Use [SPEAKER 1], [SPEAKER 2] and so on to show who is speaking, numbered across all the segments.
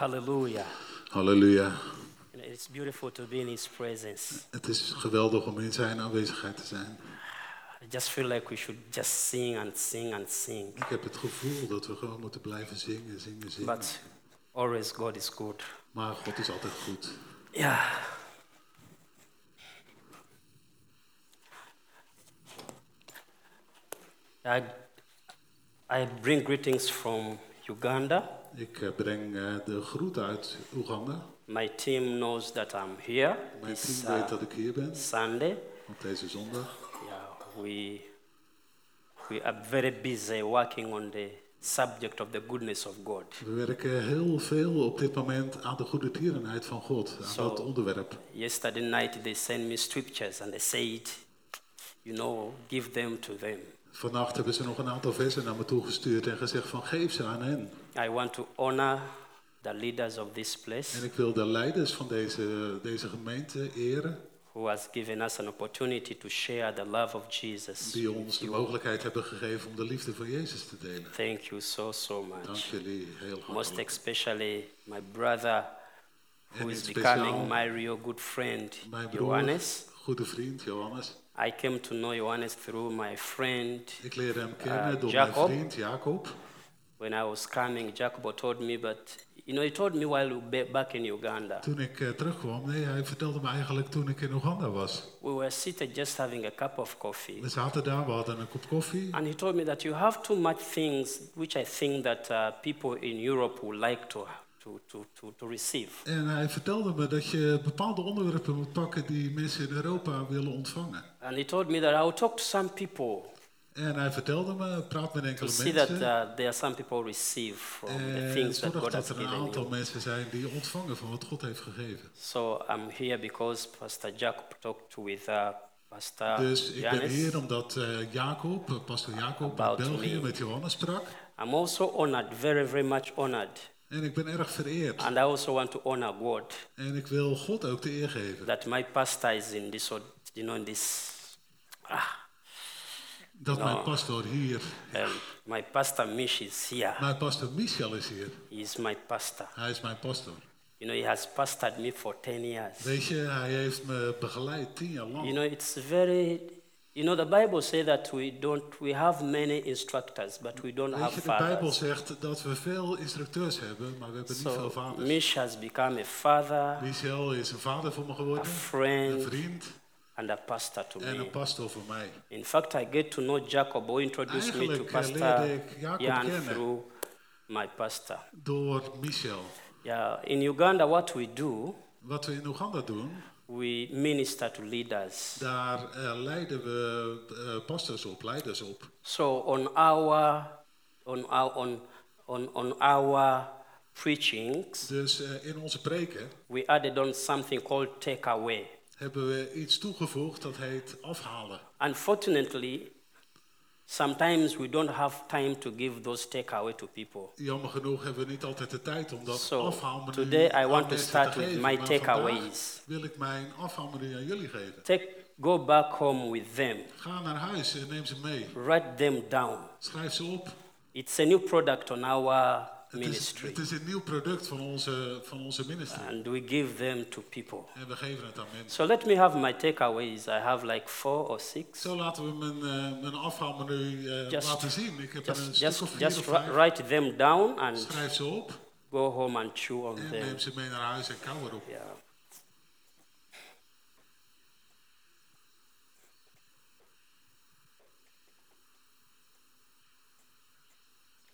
[SPEAKER 1] Hallelujah.
[SPEAKER 2] Halleluja.
[SPEAKER 1] Know, it's beautiful to be in His presence.
[SPEAKER 2] Het is geweldig om in zijn aanwezigheid te zijn.
[SPEAKER 1] I just feel like we should just sing and sing and sing.
[SPEAKER 2] Ik heb het gevoel dat we gewoon moeten blijven zingen, zingen, zingen.
[SPEAKER 1] But always God is good.
[SPEAKER 2] Maar God is altijd goed.
[SPEAKER 1] Yeah. I, bring greetings from Uganda.
[SPEAKER 2] Ik eh, breng eh, de groet uit Oeganda.
[SPEAKER 1] My team knows that I'm here
[SPEAKER 2] Mijn team weet
[SPEAKER 1] uh,
[SPEAKER 2] dat ik hier ben
[SPEAKER 1] Sunday.
[SPEAKER 2] op deze zondag.
[SPEAKER 1] Yeah, we, we are very busy working on the subject of the goodness of God.
[SPEAKER 2] We werken heel veel op dit moment aan de goede tierenheid van God, aan dat onderwerp.
[SPEAKER 1] Yesterday night they sent me scriptures and they said, you know, give them to them.
[SPEAKER 2] Vannacht hebben ze nog een aantal versen naar me toegestuurd en gezegd van geef ze aan hen.
[SPEAKER 1] I want to honor the leaders of this place
[SPEAKER 2] En ik wil de leiders van deze, deze gemeente eren,
[SPEAKER 1] who has given us an opportunity to share the love of Jesus.
[SPEAKER 2] die ons de mogelijkheid hebben gegeven om de liefde van Jezus te delen.
[SPEAKER 1] Thank you so, so
[SPEAKER 2] Dank
[SPEAKER 1] much.
[SPEAKER 2] jullie heel
[SPEAKER 1] Most
[SPEAKER 2] hartelijk.
[SPEAKER 1] especially my brother, who is
[SPEAKER 2] in
[SPEAKER 1] becoming my real good friend, Johannes.
[SPEAKER 2] goede vriend Johannes.
[SPEAKER 1] I came to know Johannes through my friend.
[SPEAKER 2] Ik leerde hem kennen
[SPEAKER 1] Uh,
[SPEAKER 2] door
[SPEAKER 1] Jacob.
[SPEAKER 2] mijn vriend Jacob.
[SPEAKER 1] When I was coming, Jacob told me, but you know, he told me while we were back in Uganda.
[SPEAKER 2] Toen ik eh, terugkwam, nee, hij vertelde me eigenlijk toen ik in Oeganda was.
[SPEAKER 1] We were seated just having a cup of coffee.
[SPEAKER 2] We zaten daar, we hadden een kop koffie.
[SPEAKER 1] And he told me that you have too much things which I think that uh, people in Europe would like to, to, to, to, to receive.
[SPEAKER 2] En hij vertelde me dat je bepaalde onderwerpen moet pakken die mensen in Europa willen ontvangen.
[SPEAKER 1] And he told me that I will talk to some people
[SPEAKER 2] En hij vertelde me, praat met enkele
[SPEAKER 1] see that
[SPEAKER 2] mensen.
[SPEAKER 1] uh, there are some people receive from the
[SPEAKER 2] En
[SPEAKER 1] things that God has
[SPEAKER 2] dat er een aantal
[SPEAKER 1] you.
[SPEAKER 2] mensen zijn die ontvangen van wat God heeft gegeven.
[SPEAKER 1] So I'm here because Pastor Jacob talked with uh, Pastor
[SPEAKER 2] Dus ik ben hier omdat eh, Jacob, eh, pastor Jacob uit België
[SPEAKER 1] me.
[SPEAKER 2] met Johannes sprak.
[SPEAKER 1] I'm also honored, very, very much honored.
[SPEAKER 2] En ik ben erg vereerd.
[SPEAKER 1] And I also want to honor God
[SPEAKER 2] En ik wil God ook de eer geven.
[SPEAKER 1] that my pastor is in this, you know, in this. Ah,
[SPEAKER 2] Dat mijn pastor hier,
[SPEAKER 1] um, my pastor Mish is here.
[SPEAKER 2] mijn pastor Michel is hier.
[SPEAKER 1] He is my pastor.
[SPEAKER 2] Hij is mijn pastor.
[SPEAKER 1] You know, he has pastored me for 10 years.
[SPEAKER 2] Weet je, hij heeft me begeleid tien jaar
[SPEAKER 1] You
[SPEAKER 2] lang.
[SPEAKER 1] know, it's very, you know, the Bible says that we don't, we have many instructors, but we don't have
[SPEAKER 2] je, de Bijbel
[SPEAKER 1] fathers.
[SPEAKER 2] zegt dat we veel instructeurs hebben, maar we hebben niet veel
[SPEAKER 1] So
[SPEAKER 2] vaders.
[SPEAKER 1] Mish has become a father,
[SPEAKER 2] Michel is een vader voor me
[SPEAKER 1] a
[SPEAKER 2] geworden, een
[SPEAKER 1] friend,
[SPEAKER 2] vriend
[SPEAKER 1] and a pastor to
[SPEAKER 2] en
[SPEAKER 1] me.
[SPEAKER 2] een pastor voor mij.
[SPEAKER 1] In fact, I get to know Jacob, who introduced me to
[SPEAKER 2] eh,
[SPEAKER 1] Pastor Jan through my pastor.
[SPEAKER 2] Door Michel.
[SPEAKER 1] Yeah, in Uganda, what we do,
[SPEAKER 2] Wat we in Oeganda doen,
[SPEAKER 1] we minister to leaders.
[SPEAKER 2] daar eh, leiden we eh, pastors op, leiders op.
[SPEAKER 1] So on our, on our, on, on, on our preachings,
[SPEAKER 2] Dus eh, in onze preken
[SPEAKER 1] we added on something called takeaway.
[SPEAKER 2] hebben we iets toegevoegd dat heet afhalen.
[SPEAKER 1] Unfortunately, sometimes we don't have time to give those takeaway to people.
[SPEAKER 2] Jammer genoeg hebben we niet altijd de tijd om dat
[SPEAKER 1] So,
[SPEAKER 2] afhaalmenu
[SPEAKER 1] today I want to start with my takeaways.
[SPEAKER 2] wil ik mijn afhaalmenu aan jullie geven.
[SPEAKER 1] Take, go back home with them.
[SPEAKER 2] Ga naar huis en neem ze mee.
[SPEAKER 1] Write them down.
[SPEAKER 2] Schrijf ze op.
[SPEAKER 1] It's a new product on our
[SPEAKER 2] Het is,
[SPEAKER 1] ministry.
[SPEAKER 2] het is een nieuw product van onze, van onze ministry.
[SPEAKER 1] And we give them to people.
[SPEAKER 2] En we geven het aan mensen.
[SPEAKER 1] So let me have my takeaways. I have like four or six.
[SPEAKER 2] Zo laten we mijn, eh, mijn afhaalmenu eh,
[SPEAKER 1] Just-
[SPEAKER 2] laten zien. Ik heb er een
[SPEAKER 1] Just,
[SPEAKER 2] stuk of vier
[SPEAKER 1] just
[SPEAKER 2] of vijf.
[SPEAKER 1] write them down and
[SPEAKER 2] Schrijf ze op
[SPEAKER 1] go home and chew on
[SPEAKER 2] en
[SPEAKER 1] them.
[SPEAKER 2] neem ze mee naar huis en kou erop.
[SPEAKER 1] Yeah.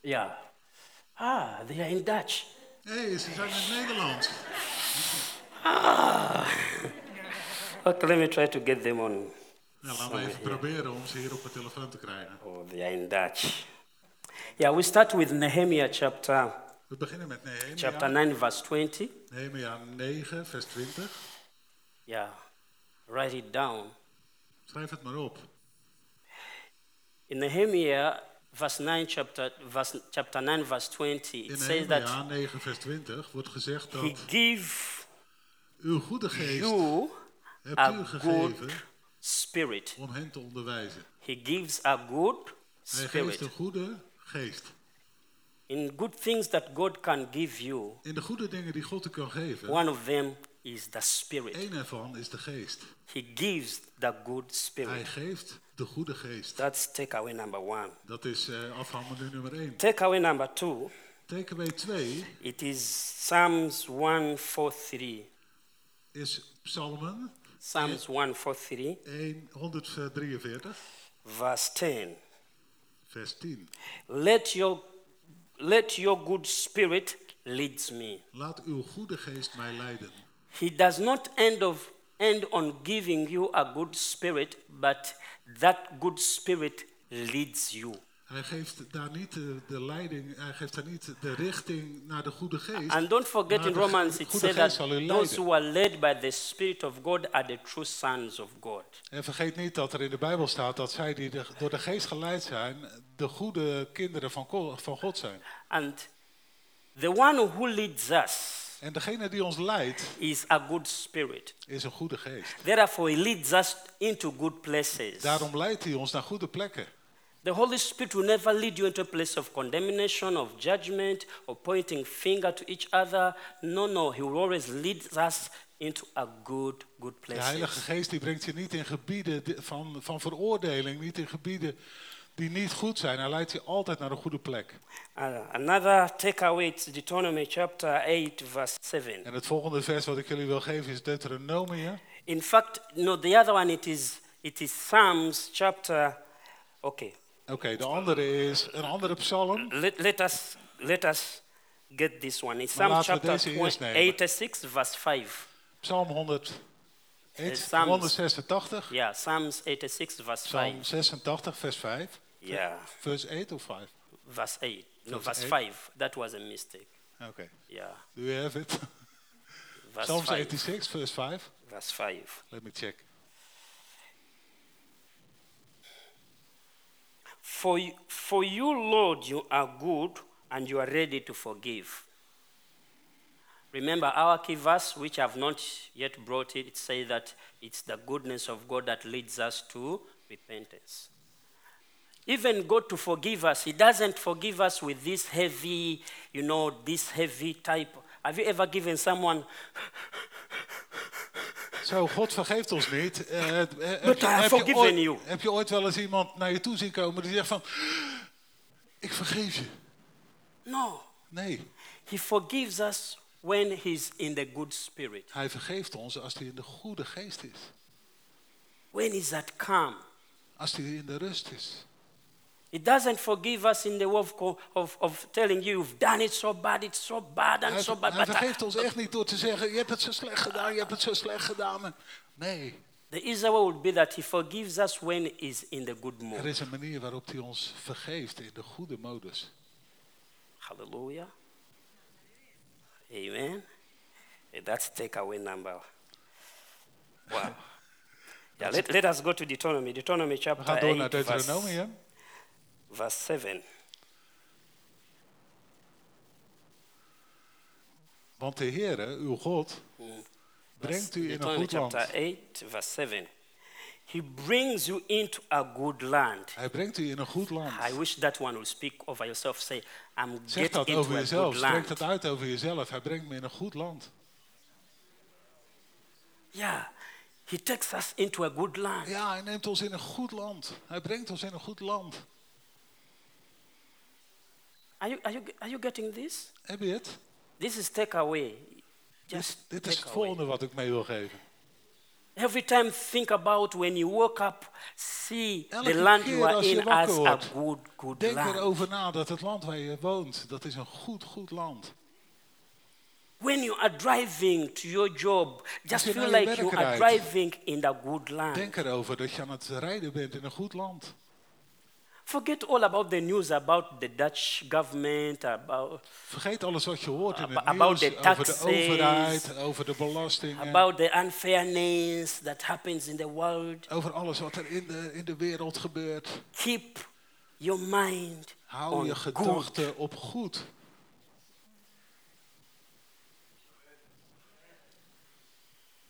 [SPEAKER 1] Yeah. Ah, they are in Dutch.
[SPEAKER 2] Hey, ze zijn in Nederland.
[SPEAKER 1] Okay, let me try to get them on.
[SPEAKER 2] Nou, laten we even proberen om ze hier op mijn telefoon te krijgen.
[SPEAKER 1] Oh, they are in Dutch. Yeah, we start with Nehemiah chapter
[SPEAKER 2] We beginnen met
[SPEAKER 1] chapter
[SPEAKER 2] Nehemia.
[SPEAKER 1] 9, verse 20.
[SPEAKER 2] Nehemia 9, vers 20.
[SPEAKER 1] Yeah, write it down.
[SPEAKER 2] Schrijf het maar op.
[SPEAKER 1] In Nehemiah, verse 9, chapter, verse, chapter 9, verse 20,
[SPEAKER 2] In
[SPEAKER 1] it says that
[SPEAKER 2] Nehemia 9, vers 20 wordt gezegd
[SPEAKER 1] He
[SPEAKER 2] dat
[SPEAKER 1] give
[SPEAKER 2] uw goede geest
[SPEAKER 1] you
[SPEAKER 2] hebt
[SPEAKER 1] a
[SPEAKER 2] u
[SPEAKER 1] good
[SPEAKER 2] gegeven
[SPEAKER 1] spirit.
[SPEAKER 2] om hen te onderwijzen.
[SPEAKER 1] He gives a good
[SPEAKER 2] Hij geeft
[SPEAKER 1] spirit.
[SPEAKER 2] een goede geest.
[SPEAKER 1] In good things that God can give you,
[SPEAKER 2] In de goede dingen die God u kan geven,
[SPEAKER 1] one of them is the Spirit.
[SPEAKER 2] één ervan is de geest.
[SPEAKER 1] He gives the good
[SPEAKER 2] Hij
[SPEAKER 1] Spirit.
[SPEAKER 2] geeft de goede geest.
[SPEAKER 1] That's takeaway number one.
[SPEAKER 2] Dat is uh, afhandeling nummer één.
[SPEAKER 1] Takeaway number two,
[SPEAKER 2] Takeaway 2
[SPEAKER 1] it is Psalms 143.
[SPEAKER 2] is Psalmen
[SPEAKER 1] Psalms 143,
[SPEAKER 2] 1, 143,
[SPEAKER 1] verse 10.
[SPEAKER 2] vers 10.
[SPEAKER 1] Let your, let your good spirit lead me.
[SPEAKER 2] Laat uw goede geest mij leiden.
[SPEAKER 1] He does not end, of, end on giving you a good spirit, but that good spirit leads you.
[SPEAKER 2] Hij geeft daar niet de, de leiding, hij geeft daar niet de richting naar de goede geest.
[SPEAKER 1] And don't forget in Romans it says that those who are led by the Spirit of God are the true sons of God.
[SPEAKER 2] En vergeet niet dat er in de Bijbel staat dat zij die de- door de geest geleid zijn, de goede kinderen van, van God zijn.
[SPEAKER 1] And the one who leads us
[SPEAKER 2] En degene die ons leidt,
[SPEAKER 1] is a good spirit.
[SPEAKER 2] is een goede geest.
[SPEAKER 1] Therefore, he leads us into good places.
[SPEAKER 2] Daarom leidt hij ons naar goede plekken.
[SPEAKER 1] The Holy Spirit will never lead you into a place of condemnation, of judgment, or pointing finger to each other. No, no, He will always lead us into a good, good
[SPEAKER 2] De Heilige
[SPEAKER 1] place.
[SPEAKER 2] Geest die brengt je niet in gebieden van, van veroordeling, niet in gebieden die niet goed zijn. Hij leidt je altijd naar een goede plek.
[SPEAKER 1] Uh, another takeaway is Deuteronomy chapter 8, verse 7.
[SPEAKER 2] En het volgende vers wat ik jullie wil geven is Deuteronomium.
[SPEAKER 1] In fact, no, the other one it is it is Psalms chapter. Okay,
[SPEAKER 2] Oké, de andere is een andere psalm.
[SPEAKER 1] let, let us let us get this one. It's Psalm
[SPEAKER 2] we
[SPEAKER 1] chapter
[SPEAKER 2] deze eerst
[SPEAKER 1] 20
[SPEAKER 2] nemen.
[SPEAKER 1] 86, verse 5.
[SPEAKER 2] Psalm 100,
[SPEAKER 1] Eh, Psalms.
[SPEAKER 2] 186.
[SPEAKER 1] Yeah, Psalms 86, verse
[SPEAKER 2] Psalm
[SPEAKER 1] 5.
[SPEAKER 2] 86, vers 5.
[SPEAKER 1] Yeah,
[SPEAKER 2] Verse 8 or 5?
[SPEAKER 1] verse 8. No,
[SPEAKER 2] Verse
[SPEAKER 1] verse
[SPEAKER 2] eight.
[SPEAKER 1] 5. That was a mistake.
[SPEAKER 2] Okay.
[SPEAKER 1] Yeah,
[SPEAKER 2] do you have it?
[SPEAKER 1] verse
[SPEAKER 2] Psalm
[SPEAKER 1] 5.
[SPEAKER 2] 86, verse 5.
[SPEAKER 1] Verse 5.
[SPEAKER 2] Let me check.
[SPEAKER 1] For you, for you, Lord, you are good and you are ready to forgive. Remember our key verse, which I've not yet brought it, it says that it's the goodness of God that leads us to repentance. Even God to forgive us, He doesn't forgive us with this heavy, you know, this heavy type. Have you ever given someone,
[SPEAKER 2] Zo, God vergeeft ons niet. Eh, heb, heb
[SPEAKER 1] But
[SPEAKER 2] je,
[SPEAKER 1] I have
[SPEAKER 2] heb, je ooit,
[SPEAKER 1] you.
[SPEAKER 2] heb je ooit wel eens iemand naar je toe zien komen die zegt van... Ik vergeef je.
[SPEAKER 1] no,
[SPEAKER 2] Nee,
[SPEAKER 1] He forgives us when He's in the good spirit,
[SPEAKER 2] hij vergeeft ons als hij in de goede geest is.
[SPEAKER 1] when He's at calm.
[SPEAKER 2] Als hij in de rust is.
[SPEAKER 1] He doesn't forgive us in the way of, of, of telling you you've done it so bad, it's so bad and
[SPEAKER 2] Hij,
[SPEAKER 1] so bad.
[SPEAKER 2] hij vergeeft ons echt niet door te zeggen... Je hebt het zo slecht gedaan, je hebt het zo slecht gedaan. Nee,
[SPEAKER 1] the easier way would be that he forgives us when he's in the good
[SPEAKER 2] er
[SPEAKER 1] mood.
[SPEAKER 2] is een manier waarop hij ons vergeeft in de goede modus.
[SPEAKER 1] Hallelujah. Amen. That's takeaway number. Wow. Yeah, let, let us go to Deuteronomy. Deuteronomy
[SPEAKER 2] We
[SPEAKER 1] chapter
[SPEAKER 2] gaan door naar
[SPEAKER 1] 8, verse,
[SPEAKER 2] Deuteronomium.
[SPEAKER 1] verse 7.
[SPEAKER 2] Want de Heere, uw God, brengt u in een goed land.
[SPEAKER 1] chapter 8, verse 7. He brings you into a good land.
[SPEAKER 2] Hij brengt u in een goed land.
[SPEAKER 1] I wish that one will speak over yourself. Say, I'm
[SPEAKER 2] Zeg dat
[SPEAKER 1] into
[SPEAKER 2] over
[SPEAKER 1] a
[SPEAKER 2] jezelf. Spreek dat uit over jezelf. Hij brengt me in een goed land.
[SPEAKER 1] Yeah, he takes us into a good land.
[SPEAKER 2] Ja, hij neemt ons in een goed land. Hij brengt ons in een goed land.
[SPEAKER 1] Are you, are you, are you getting this?
[SPEAKER 2] Heb je het?
[SPEAKER 1] This is takeaway. Just
[SPEAKER 2] dit is het volgende wat ik mee wil geven.
[SPEAKER 1] Every time think about when you woke up, see
[SPEAKER 2] Elke
[SPEAKER 1] the land you are in as a good, good
[SPEAKER 2] Denk
[SPEAKER 1] land.
[SPEAKER 2] erover na dat het land waar je woont, dat is een goed, goed land.
[SPEAKER 1] When you are driving to your job, just feel like you are
[SPEAKER 2] rijdt,
[SPEAKER 1] driving in the good land.
[SPEAKER 2] Denk erover dat je aan het rijden bent in een goed land.
[SPEAKER 1] Forget all about the news about the Dutch government, about,
[SPEAKER 2] Vergeet alles wat je hoort in het nieuws
[SPEAKER 1] the
[SPEAKER 2] over de
[SPEAKER 1] taxes,
[SPEAKER 2] overheid, over de belastingen.
[SPEAKER 1] about the unfairness that happens in the world.
[SPEAKER 2] Over alles wat er in de, in de wereld gebeurt.
[SPEAKER 1] Keep your mind
[SPEAKER 2] Hou
[SPEAKER 1] on
[SPEAKER 2] je
[SPEAKER 1] good.
[SPEAKER 2] gedachten op goed.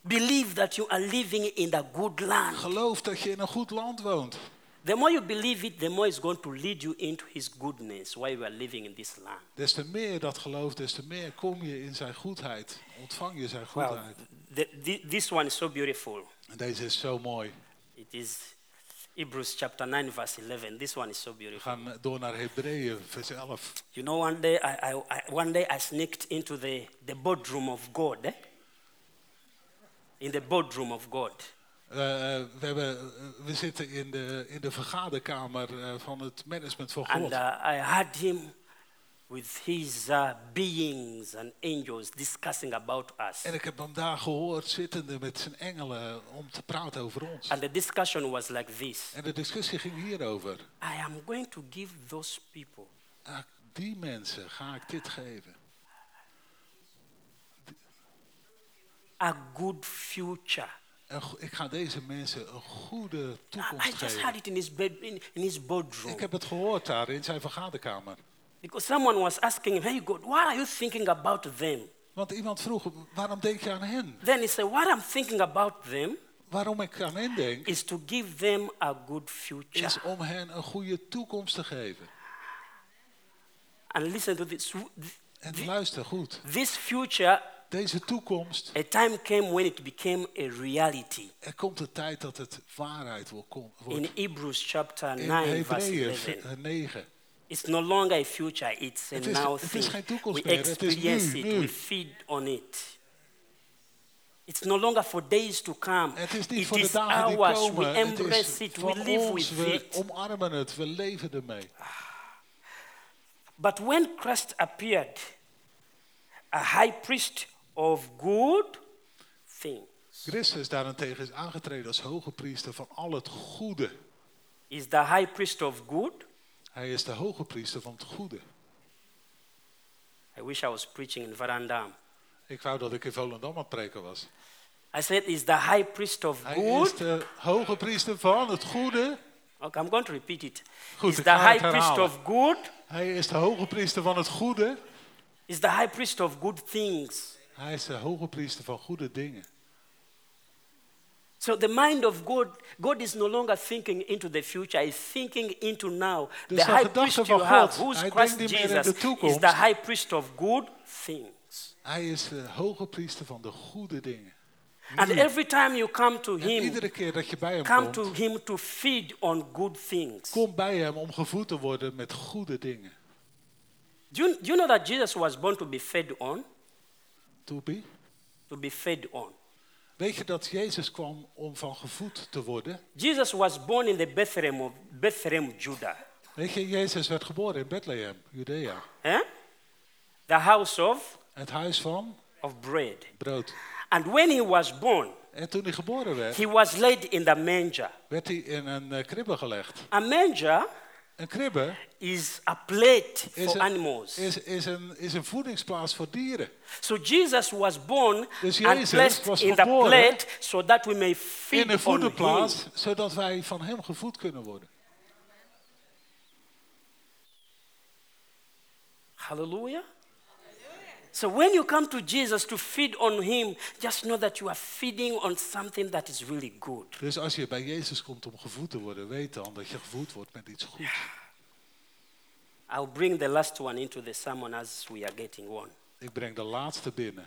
[SPEAKER 1] Believe that you are living in the good land.
[SPEAKER 2] Geloof dat je in een goed land woont.
[SPEAKER 1] The more you believe it, the more it's going to lead you into His goodness while you are living in this land.
[SPEAKER 2] Des te meer dat gelooft, des te meer kom je in zijn goedheid. Ontvang je zijn goedheid.
[SPEAKER 1] the, the, this one is so beautiful.
[SPEAKER 2] En deze is zo mooi.
[SPEAKER 1] It is Hebrews chapter 9, verse 11. This one is so
[SPEAKER 2] We
[SPEAKER 1] beautiful.
[SPEAKER 2] gaan door naar Hebreeën, vers 11.
[SPEAKER 1] You know, one day I, I, I, one day I sneaked into the, the boardroom of God. Eh? In the boardroom of God.
[SPEAKER 2] Eh, we, hebben, eh, we zitten in de, in de vergaderkamer eh, van het management van
[SPEAKER 1] And
[SPEAKER 2] God.
[SPEAKER 1] uh, I had him with his uh, beings and angels discussing about us.
[SPEAKER 2] En ik heb hem daar gehoord zittende met zijn engelen om te praten over ons.
[SPEAKER 1] And the discussion was like this
[SPEAKER 2] En de discussie ging hierover.
[SPEAKER 1] I am going to give those people
[SPEAKER 2] Ah, die mensen ga ik dit geven.
[SPEAKER 1] a good future.
[SPEAKER 2] Ik ga deze mensen een goede
[SPEAKER 1] I
[SPEAKER 2] toekomst
[SPEAKER 1] just
[SPEAKER 2] geven.
[SPEAKER 1] had it in his bed, in, in his boardroom.
[SPEAKER 2] Ik heb het gehoord daar in zijn vergaderkamer.
[SPEAKER 1] Because someone was asking him, Hey God, what are you thinking about them?
[SPEAKER 2] Want iemand vroeg, waarom denk je aan hen?
[SPEAKER 1] Then he said, What I'm thinking about them
[SPEAKER 2] Waarom ik aan hen denk,
[SPEAKER 1] is to give them a good future.
[SPEAKER 2] is om hen een goede toekomst te geven.
[SPEAKER 1] And listen to this.
[SPEAKER 2] En luister goed,
[SPEAKER 1] This future,
[SPEAKER 2] deze toekomst,
[SPEAKER 1] a time came when it became a reality.
[SPEAKER 2] er komt een tijd dat het waarheid kom-
[SPEAKER 1] In. Hebrews chapter
[SPEAKER 2] In
[SPEAKER 1] 9, verse 11.
[SPEAKER 2] 9.
[SPEAKER 1] It's no longer a future, it's a
[SPEAKER 2] Het is-
[SPEAKER 1] now
[SPEAKER 2] het is
[SPEAKER 1] thing.
[SPEAKER 2] geen toekomst
[SPEAKER 1] We
[SPEAKER 2] meer, is
[SPEAKER 1] experience
[SPEAKER 2] nu,
[SPEAKER 1] it,
[SPEAKER 2] nu.
[SPEAKER 1] we feed on it. It's no longer for days to come.
[SPEAKER 2] Het is niet
[SPEAKER 1] It
[SPEAKER 2] voor de
[SPEAKER 1] is
[SPEAKER 2] dagen die
[SPEAKER 1] ours.
[SPEAKER 2] komen.
[SPEAKER 1] We embrace
[SPEAKER 2] is
[SPEAKER 1] it, we live
[SPEAKER 2] ons.
[SPEAKER 1] with
[SPEAKER 2] We
[SPEAKER 1] it.
[SPEAKER 2] omarmen het. We leven ermee.
[SPEAKER 1] But when Christ appeared, a high priest of good things,
[SPEAKER 2] Christus daarentegen is aangetreden als hoge priester van al het goede.
[SPEAKER 1] is the high priest of good?
[SPEAKER 2] Hij is de hoge priester van het goede.
[SPEAKER 1] I wish I was preaching in Varandam.
[SPEAKER 2] Ik wou dat ik in Volendam aan het preken was.
[SPEAKER 1] I said, is the high priest of
[SPEAKER 2] Hij is
[SPEAKER 1] good?
[SPEAKER 2] de hoge priester van het goede.
[SPEAKER 1] Okay, I'm going to repeat it.
[SPEAKER 2] Goed,
[SPEAKER 1] is the high priest of good?
[SPEAKER 2] Hij is de hoge priester van het goede.
[SPEAKER 1] Is the high priest of good things?
[SPEAKER 2] Hij is de hoge priester van goede dingen.
[SPEAKER 1] So the mind of God, God is no longer thinking into the future, he's thinking into now.
[SPEAKER 2] Dus
[SPEAKER 1] the
[SPEAKER 2] de
[SPEAKER 1] high priest
[SPEAKER 2] van
[SPEAKER 1] you
[SPEAKER 2] God,
[SPEAKER 1] have, who's Christ Jesus, is the high priest of good things.
[SPEAKER 2] Hij is de hoge priester van de goede dingen.
[SPEAKER 1] And every time you come to
[SPEAKER 2] En
[SPEAKER 1] him,
[SPEAKER 2] iedere keer dat je bij hem
[SPEAKER 1] come
[SPEAKER 2] komt,
[SPEAKER 1] to him to feed on good things.
[SPEAKER 2] kom bij hem om gevoed te worden met goede dingen.
[SPEAKER 1] Do you, do you know that Jesus was born to be fed on?
[SPEAKER 2] Toepie.
[SPEAKER 1] To be fed on.
[SPEAKER 2] Weet je dat Jezus kwam om van gevoed te worden?
[SPEAKER 1] Jesus was born in the Bethlehem of Bethlehem, Judah.
[SPEAKER 2] Weet je, Jezus werd geboren in Bethlehem, Judea.
[SPEAKER 1] Eh? The house of,
[SPEAKER 2] Het huis van
[SPEAKER 1] of bread.
[SPEAKER 2] brood.
[SPEAKER 1] And when he was born,
[SPEAKER 2] En toen hij geboren werd,
[SPEAKER 1] he was laid in the manger.
[SPEAKER 2] werd hij in een eh, kribbe gelegd.
[SPEAKER 1] A manger
[SPEAKER 2] Een kribbe
[SPEAKER 1] is a plate for
[SPEAKER 2] een,
[SPEAKER 1] animals.
[SPEAKER 2] is, is, een, is een voedingsplaats voor dieren.
[SPEAKER 1] So Jesus was born
[SPEAKER 2] Dus
[SPEAKER 1] and
[SPEAKER 2] Jezus
[SPEAKER 1] placed
[SPEAKER 2] was
[SPEAKER 1] in the plate so that we may
[SPEAKER 2] In
[SPEAKER 1] feed
[SPEAKER 2] een
[SPEAKER 1] on him.
[SPEAKER 2] voederplaats, zodat wij van hem gevoed kunnen worden.
[SPEAKER 1] Hallelujah. So when you come to Jesus to feed on him, just know that you are feeding on something that is really good.
[SPEAKER 2] Dus als je bij Jezus komt om gevoed te worden, weet dan dat je gevoed wordt met iets goeds.
[SPEAKER 1] I'll bring the last one into the sermon as we are getting on.
[SPEAKER 2] Ik breng de laatste binnen.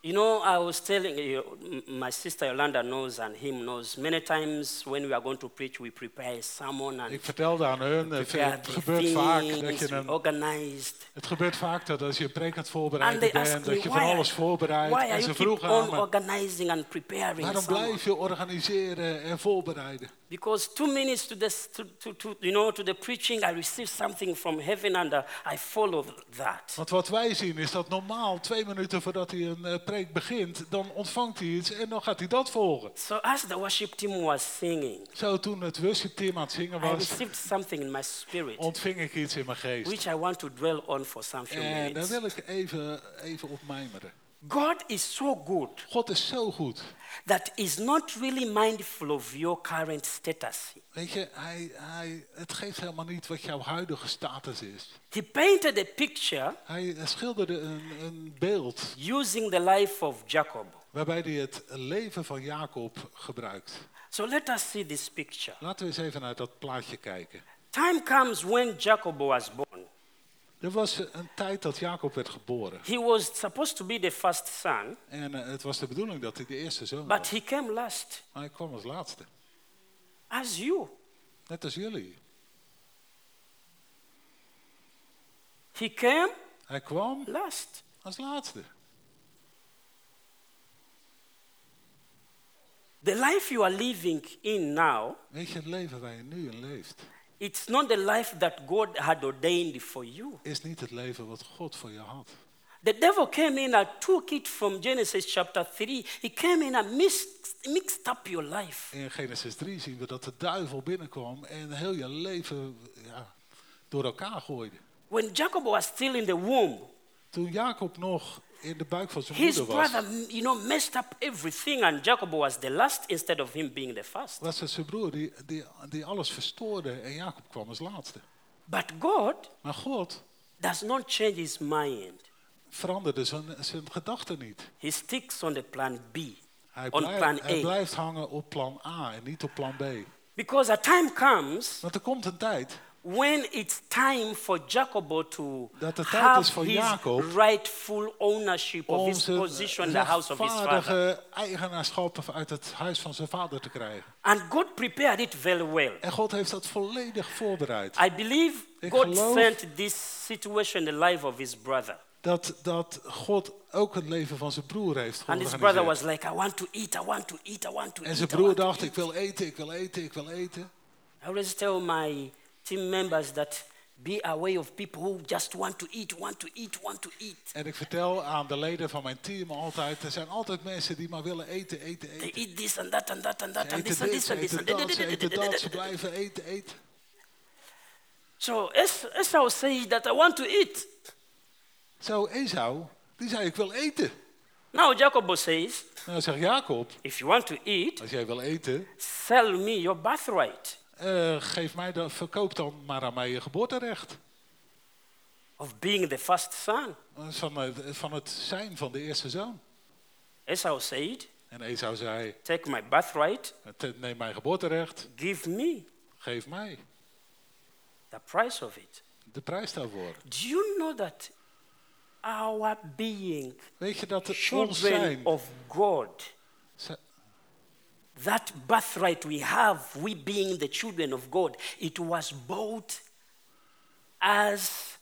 [SPEAKER 1] You know, I was telling you, my sister Yolanda knows and him knows. Many times when we are going to preach, we prepare sermon and
[SPEAKER 2] Ik vertelde aan hun, eh, het
[SPEAKER 1] the
[SPEAKER 2] gebeurt vaak dat je een,
[SPEAKER 1] organized.
[SPEAKER 2] het gebeurt vaak dat als je een preek aan het voorbereiden bent, dat je van alles voorbereidt. En ze vroegen aan
[SPEAKER 1] on
[SPEAKER 2] me,
[SPEAKER 1] organizing and preparing
[SPEAKER 2] waarom blijf je organiseren en voorbereiden?
[SPEAKER 1] Because two minutes to, the, to, to, to, you know, to the preaching, I receive something from heaven and uh, I follow that.
[SPEAKER 2] Want wat wij zien is dat normaal twee minuten voordat hij een eh, preek begint, dan ontvangt hij iets en dan gaat hij dat volgen.
[SPEAKER 1] So as the worship team was singing,
[SPEAKER 2] Zo toen het worship team aan het zingen
[SPEAKER 1] I
[SPEAKER 2] was,
[SPEAKER 1] received something in my spirit,
[SPEAKER 2] ontving ik iets in mijn geest.
[SPEAKER 1] which I want to dwell on for some few
[SPEAKER 2] En daar
[SPEAKER 1] minutes.
[SPEAKER 2] wil ik even, even op mijmeren.
[SPEAKER 1] God is so good
[SPEAKER 2] God is zo goed.
[SPEAKER 1] that is not really mindful of your current status.
[SPEAKER 2] Weet je, hij, hij, het geeft helemaal niet wat jouw huidige status is.
[SPEAKER 1] He painted a picture
[SPEAKER 2] Hij schilderde een, een beeld
[SPEAKER 1] using the life of Jacob.
[SPEAKER 2] waarbij hij het leven van Jacob gebruikt.
[SPEAKER 1] So let us see this picture.
[SPEAKER 2] Laten we eens even naar dat plaatje kijken.
[SPEAKER 1] Time comes when Jacob was born.
[SPEAKER 2] Er was een tijd dat Jacob werd geboren.
[SPEAKER 1] He was supposed to be the first son,
[SPEAKER 2] En eh, het was de bedoeling dat hij de eerste zoon
[SPEAKER 1] but
[SPEAKER 2] was.
[SPEAKER 1] he came last,
[SPEAKER 2] Maar hij kwam als laatste.
[SPEAKER 1] as you.
[SPEAKER 2] Net als jullie.
[SPEAKER 1] He came
[SPEAKER 2] Hij kwam
[SPEAKER 1] last.
[SPEAKER 2] als laatste.
[SPEAKER 1] The life you are living in now,
[SPEAKER 2] Weet je, het leven waar je nu in leeft,
[SPEAKER 1] it's not the life that God had ordained for you.
[SPEAKER 2] is niet het leven wat God voor je had.
[SPEAKER 1] The devil came in and took it from Genesis chapter 3. He came in and mixed, mixed up your life.
[SPEAKER 2] In Genesis 3 zien we dat de duivel binnenkwam en heel je leven ja, door elkaar gooide.
[SPEAKER 1] When Jacob was still in the womb,
[SPEAKER 2] Toen Jacob nog in de buik van zijn
[SPEAKER 1] his
[SPEAKER 2] moeder was,
[SPEAKER 1] brother, you know, messed up everything, and Jacob was the last instead of him being the first.
[SPEAKER 2] was het zijn broer die, die, die alles verstoorde en Jacob kwam als laatste.
[SPEAKER 1] But God
[SPEAKER 2] Maar God
[SPEAKER 1] does not change his mind.
[SPEAKER 2] veranderde zijn, zijn gedachten niet.
[SPEAKER 1] He sticks on the plan B,
[SPEAKER 2] Hij,
[SPEAKER 1] on plan
[SPEAKER 2] hij
[SPEAKER 1] A.
[SPEAKER 2] blijft hangen op plan A en niet op plan B.
[SPEAKER 1] Because a time comes
[SPEAKER 2] Want er komt een tijd
[SPEAKER 1] when it's time for Jacob to
[SPEAKER 2] Dat het tijd
[SPEAKER 1] have
[SPEAKER 2] is voor
[SPEAKER 1] his
[SPEAKER 2] Jacob
[SPEAKER 1] rightful ownership of
[SPEAKER 2] om
[SPEAKER 1] his
[SPEAKER 2] zijn
[SPEAKER 1] position in the house of his father.
[SPEAKER 2] rechtvaardige eigenaarschap uit het huis van zijn vader te krijgen.
[SPEAKER 1] And God prepared it very well.
[SPEAKER 2] En God heeft dat volledig voorbereid.
[SPEAKER 1] I believe
[SPEAKER 2] Ik
[SPEAKER 1] God
[SPEAKER 2] geloof-
[SPEAKER 1] sent this situation in the life of his brother.
[SPEAKER 2] Dat, dat God ook het leven van zijn broer heeft
[SPEAKER 1] And his brother was
[SPEAKER 2] georganiseerd.
[SPEAKER 1] like, I want to eat, I want to eat, I want to
[SPEAKER 2] En
[SPEAKER 1] eat.
[SPEAKER 2] zijn
[SPEAKER 1] I
[SPEAKER 2] broer
[SPEAKER 1] want to
[SPEAKER 2] dacht,
[SPEAKER 1] eat."
[SPEAKER 2] ik wil eten, ik wil eten, ik wil eten.
[SPEAKER 1] I always tell my team members that be of people who just want to eat, want to eat, want to eat.
[SPEAKER 2] En ik vertel aan de leden van mijn team altijd, er zijn altijd mensen die maar willen eten, eten,
[SPEAKER 1] They
[SPEAKER 2] eten.
[SPEAKER 1] eat this and that and that and that and
[SPEAKER 2] eten
[SPEAKER 1] this and this and this.
[SPEAKER 2] eten dat, ze eten dat, ze
[SPEAKER 1] that.
[SPEAKER 2] blijven eten, eten.
[SPEAKER 1] So Es- Esau says that I want to eat.
[SPEAKER 2] Zo, Esau, die zei, ik wil eten.
[SPEAKER 1] Now Jacob says,
[SPEAKER 2] Nou zegt Jacob,
[SPEAKER 1] if you want to eat,
[SPEAKER 2] als jij wil eten,
[SPEAKER 1] sell me your birthright
[SPEAKER 2] eh, geef mij dan, verkoop dan maar aan mij je geboorterecht.
[SPEAKER 1] of being the first son.
[SPEAKER 2] Is Van het, van het zijn van de eerste zoon.
[SPEAKER 1] Esau said,
[SPEAKER 2] En Esau zei,
[SPEAKER 1] take my birthright,
[SPEAKER 2] "Te- neem mijn geboorterecht,
[SPEAKER 1] give me
[SPEAKER 2] geef mij
[SPEAKER 1] the price of it.
[SPEAKER 2] de prijs daarvoor.
[SPEAKER 1] Do you know that our being
[SPEAKER 2] Weet je dat het ons zijn,
[SPEAKER 1] of God, that birthright we have, we being the children of God, it was bought as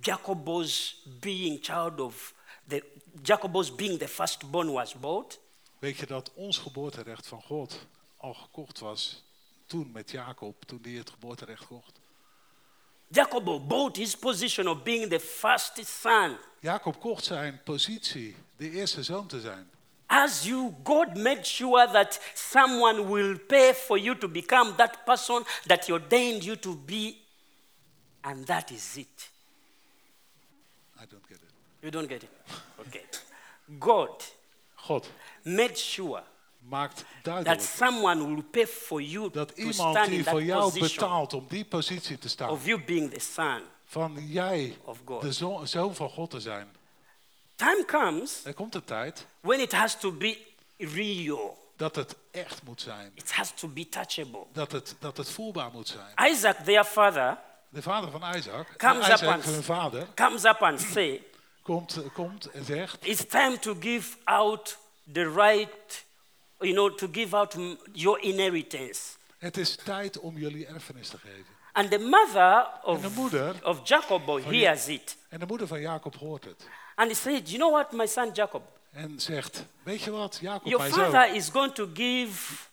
[SPEAKER 1] Jacob's being child of the Jacob's being the firstborn was bought.
[SPEAKER 2] weet je dat ons geboorterecht van God al gekocht was toen met Jacob, toen hij het geboorterecht kocht.
[SPEAKER 1] Jacob bought his position of being the first son.
[SPEAKER 2] Jacob kocht zijn positie de eerste zoon te zijn.
[SPEAKER 1] As you, God made sure that someone will pay for you to become that person that He ordained you to be, and that is it.
[SPEAKER 2] I don't get it.
[SPEAKER 1] You don't get it? Okay. God
[SPEAKER 2] God
[SPEAKER 1] made sure
[SPEAKER 2] maakt duidelijk that
[SPEAKER 1] someone will pay for you
[SPEAKER 2] dat
[SPEAKER 1] to
[SPEAKER 2] iemand
[SPEAKER 1] stand in
[SPEAKER 2] die
[SPEAKER 1] that
[SPEAKER 2] voor jou betaalt om die positie te staan,
[SPEAKER 1] of you being the son.
[SPEAKER 2] van jij
[SPEAKER 1] of God.
[SPEAKER 2] de zo- zoon van God te zijn.
[SPEAKER 1] Time comes
[SPEAKER 2] Er komt een tijd
[SPEAKER 1] when it has to be real.
[SPEAKER 2] dat het echt moet zijn.
[SPEAKER 1] It has to be touchable.
[SPEAKER 2] Dat het, dat het voelbaar moet zijn.
[SPEAKER 1] Isaac, their father,
[SPEAKER 2] De vader van Isaac,
[SPEAKER 1] Comes
[SPEAKER 2] en
[SPEAKER 1] up
[SPEAKER 2] Isaac,
[SPEAKER 1] and-
[SPEAKER 2] hun vader,
[SPEAKER 1] comes up and say,
[SPEAKER 2] komt, komt en zegt,
[SPEAKER 1] It's time to give out the right, you know, to give out your inheritance.
[SPEAKER 2] het is tijd om jullie erfenis te geven.
[SPEAKER 1] And the mother
[SPEAKER 2] En de
[SPEAKER 1] of,
[SPEAKER 2] moeder,
[SPEAKER 1] of Jacob hears it.
[SPEAKER 2] en de moeder van Jacob hoort het.
[SPEAKER 1] And he said, You know what, my son Jacob?
[SPEAKER 2] En zegt, weet je wat, Jacob,
[SPEAKER 1] Your
[SPEAKER 2] mijn
[SPEAKER 1] father
[SPEAKER 2] zoon,
[SPEAKER 1] is going to give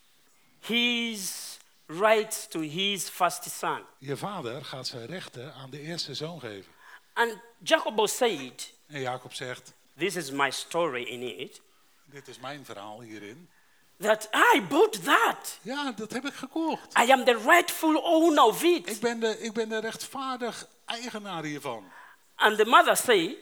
[SPEAKER 1] his rights to his first son.
[SPEAKER 2] je vader gaat zijn rechten aan de eerste zoon geven.
[SPEAKER 1] And Jacob said,
[SPEAKER 2] En Jacob zegt,
[SPEAKER 1] This is my story in it,
[SPEAKER 2] dit is mijn verhaal hierin.
[SPEAKER 1] that I bought that.
[SPEAKER 2] Ja, dat heb ik gekocht.
[SPEAKER 1] I am the rightful owner of
[SPEAKER 2] Ik
[SPEAKER 1] it.
[SPEAKER 2] ben de, ik ben de rechtvaardig eigenaar hiervan.
[SPEAKER 1] And the mother said,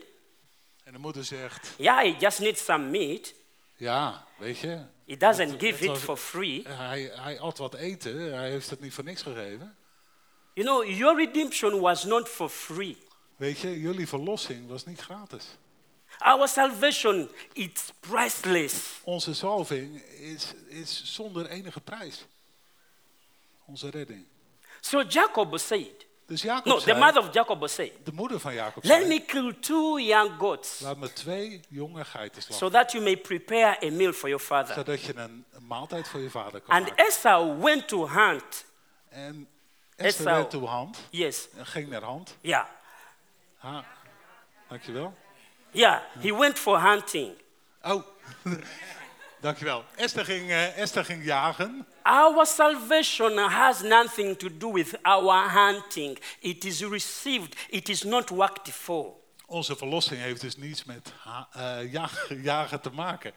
[SPEAKER 2] En de moeder zegt,
[SPEAKER 1] Yeah, he just needs some meat.
[SPEAKER 2] ja, weet je,
[SPEAKER 1] He doesn't
[SPEAKER 2] Het-
[SPEAKER 1] give
[SPEAKER 2] het
[SPEAKER 1] it for free.
[SPEAKER 2] hij, hij at wat eten, hij heeft het niet voor niks gegeven.
[SPEAKER 1] You know, your redemption was not for free.
[SPEAKER 2] Weet je, jullie verlossing was niet gratis.
[SPEAKER 1] Our salvation, it's priceless.
[SPEAKER 2] Onze zalving is, is zonder enige prijs. Onze redding.
[SPEAKER 1] So Jacob said,
[SPEAKER 2] Dus Jacob
[SPEAKER 1] no, the mother of Jacob said,
[SPEAKER 2] de moeder van Jacob
[SPEAKER 1] Let
[SPEAKER 2] zei,
[SPEAKER 1] me kill two young goats
[SPEAKER 2] laat me twee jonge geiten
[SPEAKER 1] so
[SPEAKER 2] slachten,
[SPEAKER 1] that you may prepare a meal for your father.
[SPEAKER 2] zodat je een, maaltijd voor je vader kan
[SPEAKER 1] And
[SPEAKER 2] maken.
[SPEAKER 1] Esau went to hunt.
[SPEAKER 2] En Esther
[SPEAKER 1] Esau.
[SPEAKER 2] werd toe hand,
[SPEAKER 1] Yes,
[SPEAKER 2] en ging naar hand.
[SPEAKER 1] yeah,
[SPEAKER 2] Ha, dankjewel.
[SPEAKER 1] yeah. He went for hunting.
[SPEAKER 2] Oh, dankjewel. Esther ging, eh, Esther ging jagen.
[SPEAKER 1] Our salvation has nothing to do with our hunting. It is received, it is not worked for.
[SPEAKER 2] Onze verlossing heeft dus niets met eh, jagen, jagen te maken.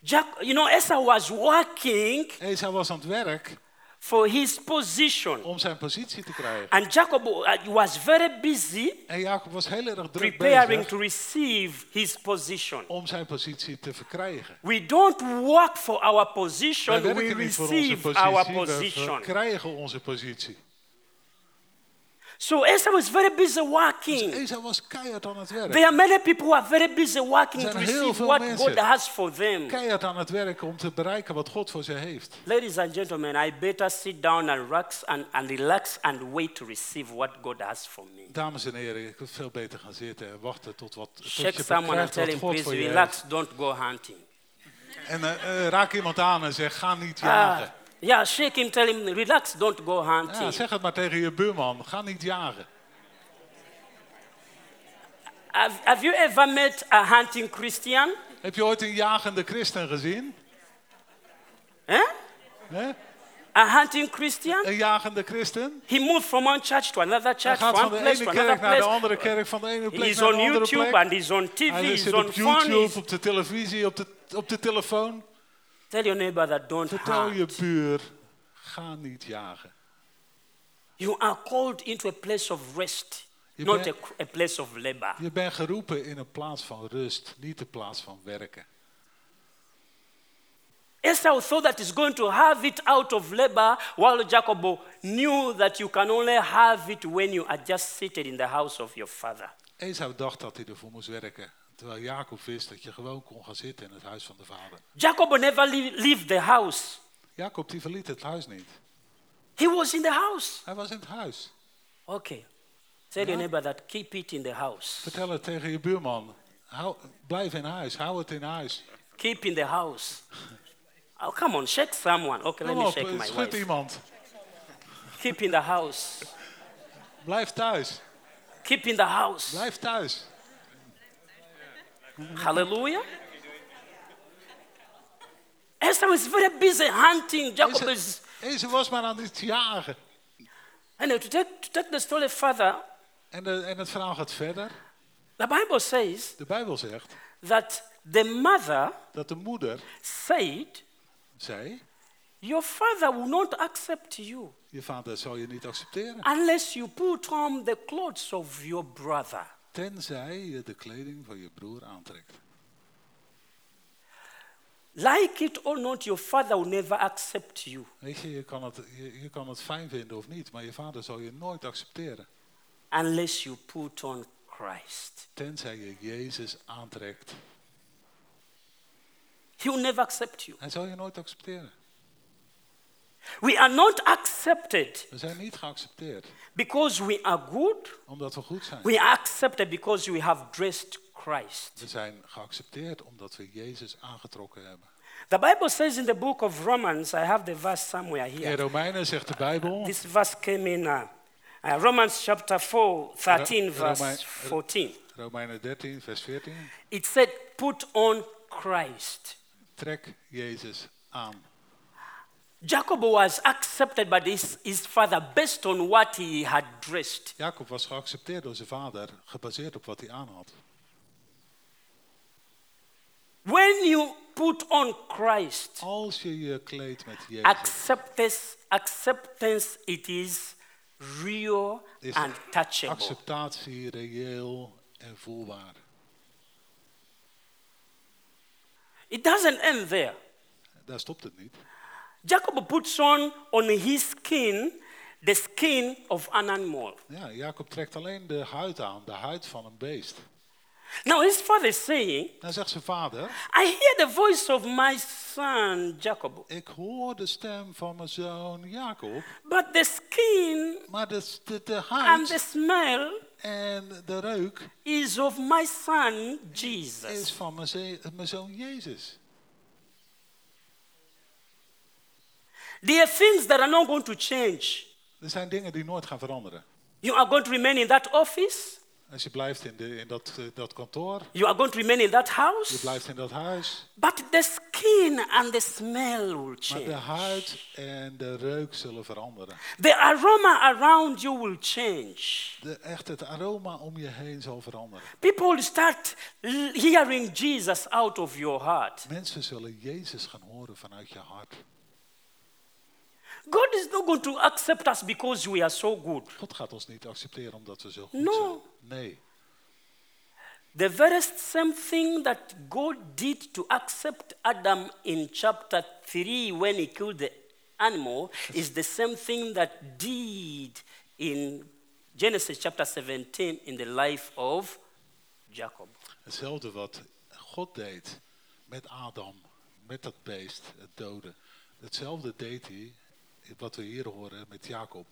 [SPEAKER 1] Jack, you know, Esau was working
[SPEAKER 2] Esau was aan het werk
[SPEAKER 1] for his position.
[SPEAKER 2] om zijn positie te krijgen.
[SPEAKER 1] And Jacob uh, was very busy
[SPEAKER 2] En Jacob was heel erg druk
[SPEAKER 1] preparing
[SPEAKER 2] bezig
[SPEAKER 1] to receive his position.
[SPEAKER 2] om zijn positie te verkrijgen.
[SPEAKER 1] We don't work for our position, we receive our
[SPEAKER 2] we
[SPEAKER 1] position.
[SPEAKER 2] verkrijgen onze positie.
[SPEAKER 1] So Esau was very busy
[SPEAKER 2] Dus
[SPEAKER 1] working.
[SPEAKER 2] Esau was keihard aan het werk.
[SPEAKER 1] There are many people who are very busy working to receive what
[SPEAKER 2] mensen.
[SPEAKER 1] God has for them.
[SPEAKER 2] Keihard aan het werk om te bereiken wat God voor ze heeft.
[SPEAKER 1] Ladies and gentlemen, I better sit down and relax and, and relax and wait to receive what God has for me.
[SPEAKER 2] Dames en heren, ik wil veel beter gaan zitten en wachten tot, wat, tot je
[SPEAKER 1] someone and tell him, please relax, don't go hunting.
[SPEAKER 2] En eh, eh, raak iemand aan en zeg, ga niet
[SPEAKER 1] Ah,
[SPEAKER 2] jagen.
[SPEAKER 1] Yeah, shake him, tell him, relax, don't go
[SPEAKER 2] Ja,
[SPEAKER 1] hunting.
[SPEAKER 2] zeg het maar tegen je buurman, ga niet jagen.
[SPEAKER 1] Have, have you ever met a hunting Christian?
[SPEAKER 2] Heb je ooit een jagende christen gezien?
[SPEAKER 1] Eh?
[SPEAKER 2] Hè?
[SPEAKER 1] A hunting Christian?
[SPEAKER 2] Een jagende christen?
[SPEAKER 1] He moved from one church to another
[SPEAKER 2] Hij
[SPEAKER 1] church,
[SPEAKER 2] gaat
[SPEAKER 1] from
[SPEAKER 2] van de
[SPEAKER 1] place
[SPEAKER 2] ene
[SPEAKER 1] to another
[SPEAKER 2] kerk naar de andere kerk, van de ene plek
[SPEAKER 1] He's
[SPEAKER 2] naar de
[SPEAKER 1] on
[SPEAKER 2] andere
[SPEAKER 1] YouTube
[SPEAKER 2] plek.
[SPEAKER 1] and he's on TV,
[SPEAKER 2] Hij
[SPEAKER 1] he's
[SPEAKER 2] zit
[SPEAKER 1] on
[SPEAKER 2] op. YouTube,
[SPEAKER 1] he's-
[SPEAKER 2] op de televisie, op de, op de telefoon.
[SPEAKER 1] Tell your neighbor that don't
[SPEAKER 2] Vertel je buur, ga niet jagen.
[SPEAKER 1] You are called into a place of rest,
[SPEAKER 2] Je
[SPEAKER 1] not a place of labor.
[SPEAKER 2] Je bent geroepen in een plaats van rust, niet de plaats van werken.
[SPEAKER 1] Esau thought that he's going to have it out of labor, while Jacob knew that you can only have it when you are just seated in the house of your father.
[SPEAKER 2] Esau dacht dat hij ervoor moest werken. Terwijl Jacob wist dat je gewoon kon gaan zitten in het huis van de vader.
[SPEAKER 1] Jacob never leave, the house.
[SPEAKER 2] Jacob die verliet het huis niet.
[SPEAKER 1] He was in the house.
[SPEAKER 2] Hij was in het huis.
[SPEAKER 1] Okay. Tell your neighbor that keep it in the house.
[SPEAKER 2] Vertel het tegen je buurman. Hou, blijf in huis, hou het in huis.
[SPEAKER 1] Keep in the house. Oh, come on, shake someone. Okay, let me
[SPEAKER 2] op,
[SPEAKER 1] shake my
[SPEAKER 2] schud
[SPEAKER 1] wife.
[SPEAKER 2] iemand.
[SPEAKER 1] Keep in the house.
[SPEAKER 2] Blijf thuis.
[SPEAKER 1] Keep in the house.
[SPEAKER 2] Blijf thuis.
[SPEAKER 1] Hallelujah. Esther is very busy hunting. Jacob is.
[SPEAKER 2] Was maar aan het jagen.
[SPEAKER 1] Anyway, to take, to take the story further,
[SPEAKER 2] En, de, en het verhaal gaat verder.
[SPEAKER 1] the Bible says
[SPEAKER 2] De Bijbel zegt
[SPEAKER 1] that the mother
[SPEAKER 2] dat de moeder
[SPEAKER 1] said,
[SPEAKER 2] zei...
[SPEAKER 1] Your father will not accept you
[SPEAKER 2] Je vader zal je niet accepteren.
[SPEAKER 1] unless you put on the clothes of your brother.
[SPEAKER 2] Tenzij je de kleding van je broer aantrekt.
[SPEAKER 1] Like it or not, your father will never accept you.
[SPEAKER 2] Weet je, je kan, het, je, je kan het fijn vinden of niet, maar je vader zal je nooit accepteren.
[SPEAKER 1] unless you put on Christ.
[SPEAKER 2] Tenzij je Jezus aantrekt.
[SPEAKER 1] He will never accept you.
[SPEAKER 2] Hij zal je nooit accepteren.
[SPEAKER 1] We are not accepted
[SPEAKER 2] We zijn niet geaccepteerd
[SPEAKER 1] because we are good.
[SPEAKER 2] omdat we goed zijn.
[SPEAKER 1] We are accepted because we have dressed Christ.
[SPEAKER 2] We zijn geaccepteerd omdat we Jezus aangetrokken hebben.
[SPEAKER 1] The Bible says in the book of Romans, I have the verse somewhere
[SPEAKER 2] In
[SPEAKER 1] here.
[SPEAKER 2] Romeinen zegt de Bijbel,
[SPEAKER 1] This verse came in uh, uh, Romans chapter 4, 13,
[SPEAKER 2] Ro-
[SPEAKER 1] verse
[SPEAKER 2] Rome-
[SPEAKER 1] 14.
[SPEAKER 2] Romeinen 13, vers 14.
[SPEAKER 1] It said, Put on Christ.
[SPEAKER 2] Trek Jezus aan.
[SPEAKER 1] Jacob was accepted by his, his father based on what he had dressed.
[SPEAKER 2] Jacob was geaccepteerd door zijn vader, gebaseerd op wat hij aan had.
[SPEAKER 1] When you put on Christ,
[SPEAKER 2] Als je je kleedt met Jezus,
[SPEAKER 1] acceptance, acceptance it is real
[SPEAKER 2] is
[SPEAKER 1] and touchable.
[SPEAKER 2] acceptatie reëel en voelbaar.
[SPEAKER 1] It doesn't end there.
[SPEAKER 2] Daar stopt het niet.
[SPEAKER 1] Jacob puts on on his skin the skin of an animal.
[SPEAKER 2] Ja, Jacob trekt alleen de huid aan, de huid van een beest.
[SPEAKER 1] Now his father is saying,
[SPEAKER 2] Dan zegt zijn vader,
[SPEAKER 1] I hear the voice of my son Jacob,
[SPEAKER 2] ik hoor de stem van mijn zoon Jacob,
[SPEAKER 1] but the skin
[SPEAKER 2] maar de, de, de
[SPEAKER 1] and the smell
[SPEAKER 2] en de reuk
[SPEAKER 1] is of my son
[SPEAKER 2] is
[SPEAKER 1] Jesus.
[SPEAKER 2] van mijn, mijn zoon Jezus.
[SPEAKER 1] There are things that are not going to change.
[SPEAKER 2] Er zijn dingen die nooit gaan veranderen.
[SPEAKER 1] You are going to remain in that office.
[SPEAKER 2] Als je blijft in, de, in dat, eh, dat kantoor,
[SPEAKER 1] You are going to remain in that
[SPEAKER 2] je
[SPEAKER 1] house.
[SPEAKER 2] blijft in dat huis,
[SPEAKER 1] But the skin and the smell will
[SPEAKER 2] maar
[SPEAKER 1] change.
[SPEAKER 2] de huid en de reuk zullen veranderen.
[SPEAKER 1] The aroma around you will change.
[SPEAKER 2] De, echt het aroma om je heen zal veranderen.
[SPEAKER 1] People start hearing Jesus out of your heart.
[SPEAKER 2] Mensen zullen Jezus gaan horen vanuit je hart.
[SPEAKER 1] God is not going to accept us because we are so good.
[SPEAKER 2] God gaat ons niet accepteren omdat we zo goed
[SPEAKER 1] No.
[SPEAKER 2] zijn. Nee.
[SPEAKER 1] The very same thing that God did to accept Adam in chapter 3 when he killed the animal is the same thing that did in Genesis chapter 17 in the life of Jacob.
[SPEAKER 2] Hetzelfde wat God deed met Adam, met dat beest, het doden. Hetzelfde deed hij, wat we hier horen, met Jacob.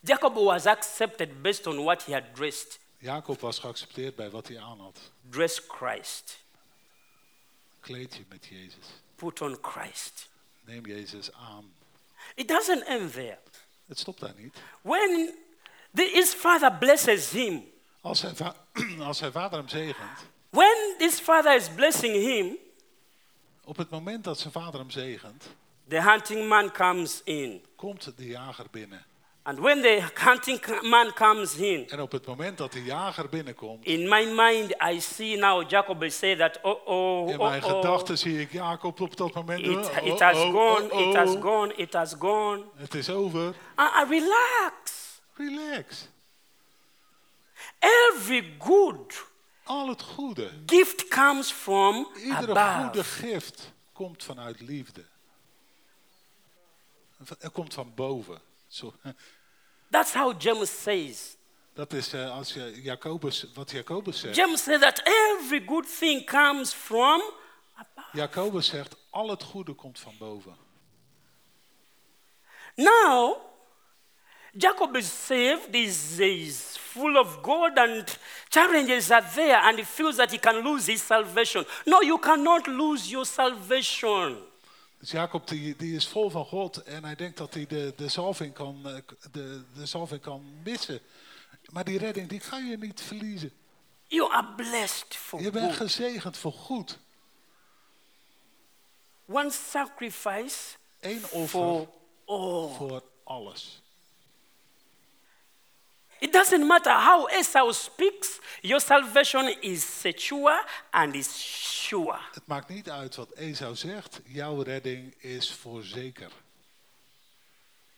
[SPEAKER 1] Jacob was accepted based on what he had dressed.
[SPEAKER 2] Jacob was geaccepteerd bij wat hij aan had.
[SPEAKER 1] Dress Christ.
[SPEAKER 2] Kleed je met Jezus.
[SPEAKER 1] Put on Christ.
[SPEAKER 2] Neem Jezus aan.
[SPEAKER 1] It doesn't end there.
[SPEAKER 2] Het stopt daar niet.
[SPEAKER 1] When the, his father blesses him,
[SPEAKER 2] Als zijn, als zijn vader hem zegent,
[SPEAKER 1] when this father is blessing him,
[SPEAKER 2] op het moment dat zijn vader hem zegent,
[SPEAKER 1] the hunting man comes in.
[SPEAKER 2] komt de jager binnen.
[SPEAKER 1] And when the hunting man comes in,
[SPEAKER 2] En op het moment dat de jager binnenkomt,
[SPEAKER 1] in my mind, I see now Jacob will say that, oh, oh,
[SPEAKER 2] in
[SPEAKER 1] oh,
[SPEAKER 2] mijn
[SPEAKER 1] oh,
[SPEAKER 2] gedachten zie ik Jacob op dat moment.
[SPEAKER 1] it,
[SPEAKER 2] oh,
[SPEAKER 1] it
[SPEAKER 2] oh,
[SPEAKER 1] has
[SPEAKER 2] oh,
[SPEAKER 1] gone,
[SPEAKER 2] oh,
[SPEAKER 1] it has
[SPEAKER 2] oh.
[SPEAKER 1] gone, it has gone.
[SPEAKER 2] Het is over.
[SPEAKER 1] Uh, uh, relax.
[SPEAKER 2] Relax.
[SPEAKER 1] Every good
[SPEAKER 2] Al het goede,
[SPEAKER 1] gift comes from
[SPEAKER 2] iedere goede
[SPEAKER 1] above.
[SPEAKER 2] gift komt vanuit liefde. Het komt van boven. Zo,
[SPEAKER 1] That's how James says.
[SPEAKER 2] Dat is eh, als Jacobus, wat Jacobus zegt.
[SPEAKER 1] James says that every good thing comes from above.
[SPEAKER 2] Jacobus zegt, al het goede komt van boven.
[SPEAKER 1] Now, Jacob is saved, is, is full of God, and challenges are there, and he feels that he can lose his salvation. No, you cannot lose your salvation.
[SPEAKER 2] Dus Jacob die, die is vol van God en hij denkt dat hij de, de, zalving kan, eh, de, de zalving kan missen. Maar die redding die ga je niet verliezen.
[SPEAKER 1] You are blessed for
[SPEAKER 2] Je bent
[SPEAKER 1] good.
[SPEAKER 2] gezegend voor goed.
[SPEAKER 1] One sacrifice
[SPEAKER 2] Eén offer
[SPEAKER 1] for all.
[SPEAKER 2] voor alles.
[SPEAKER 1] It doesn't matter how Esau speaks, your salvation is secure and is sure.
[SPEAKER 2] Het maakt niet uit wat Esau zegt. Jouw redding is voorzeker.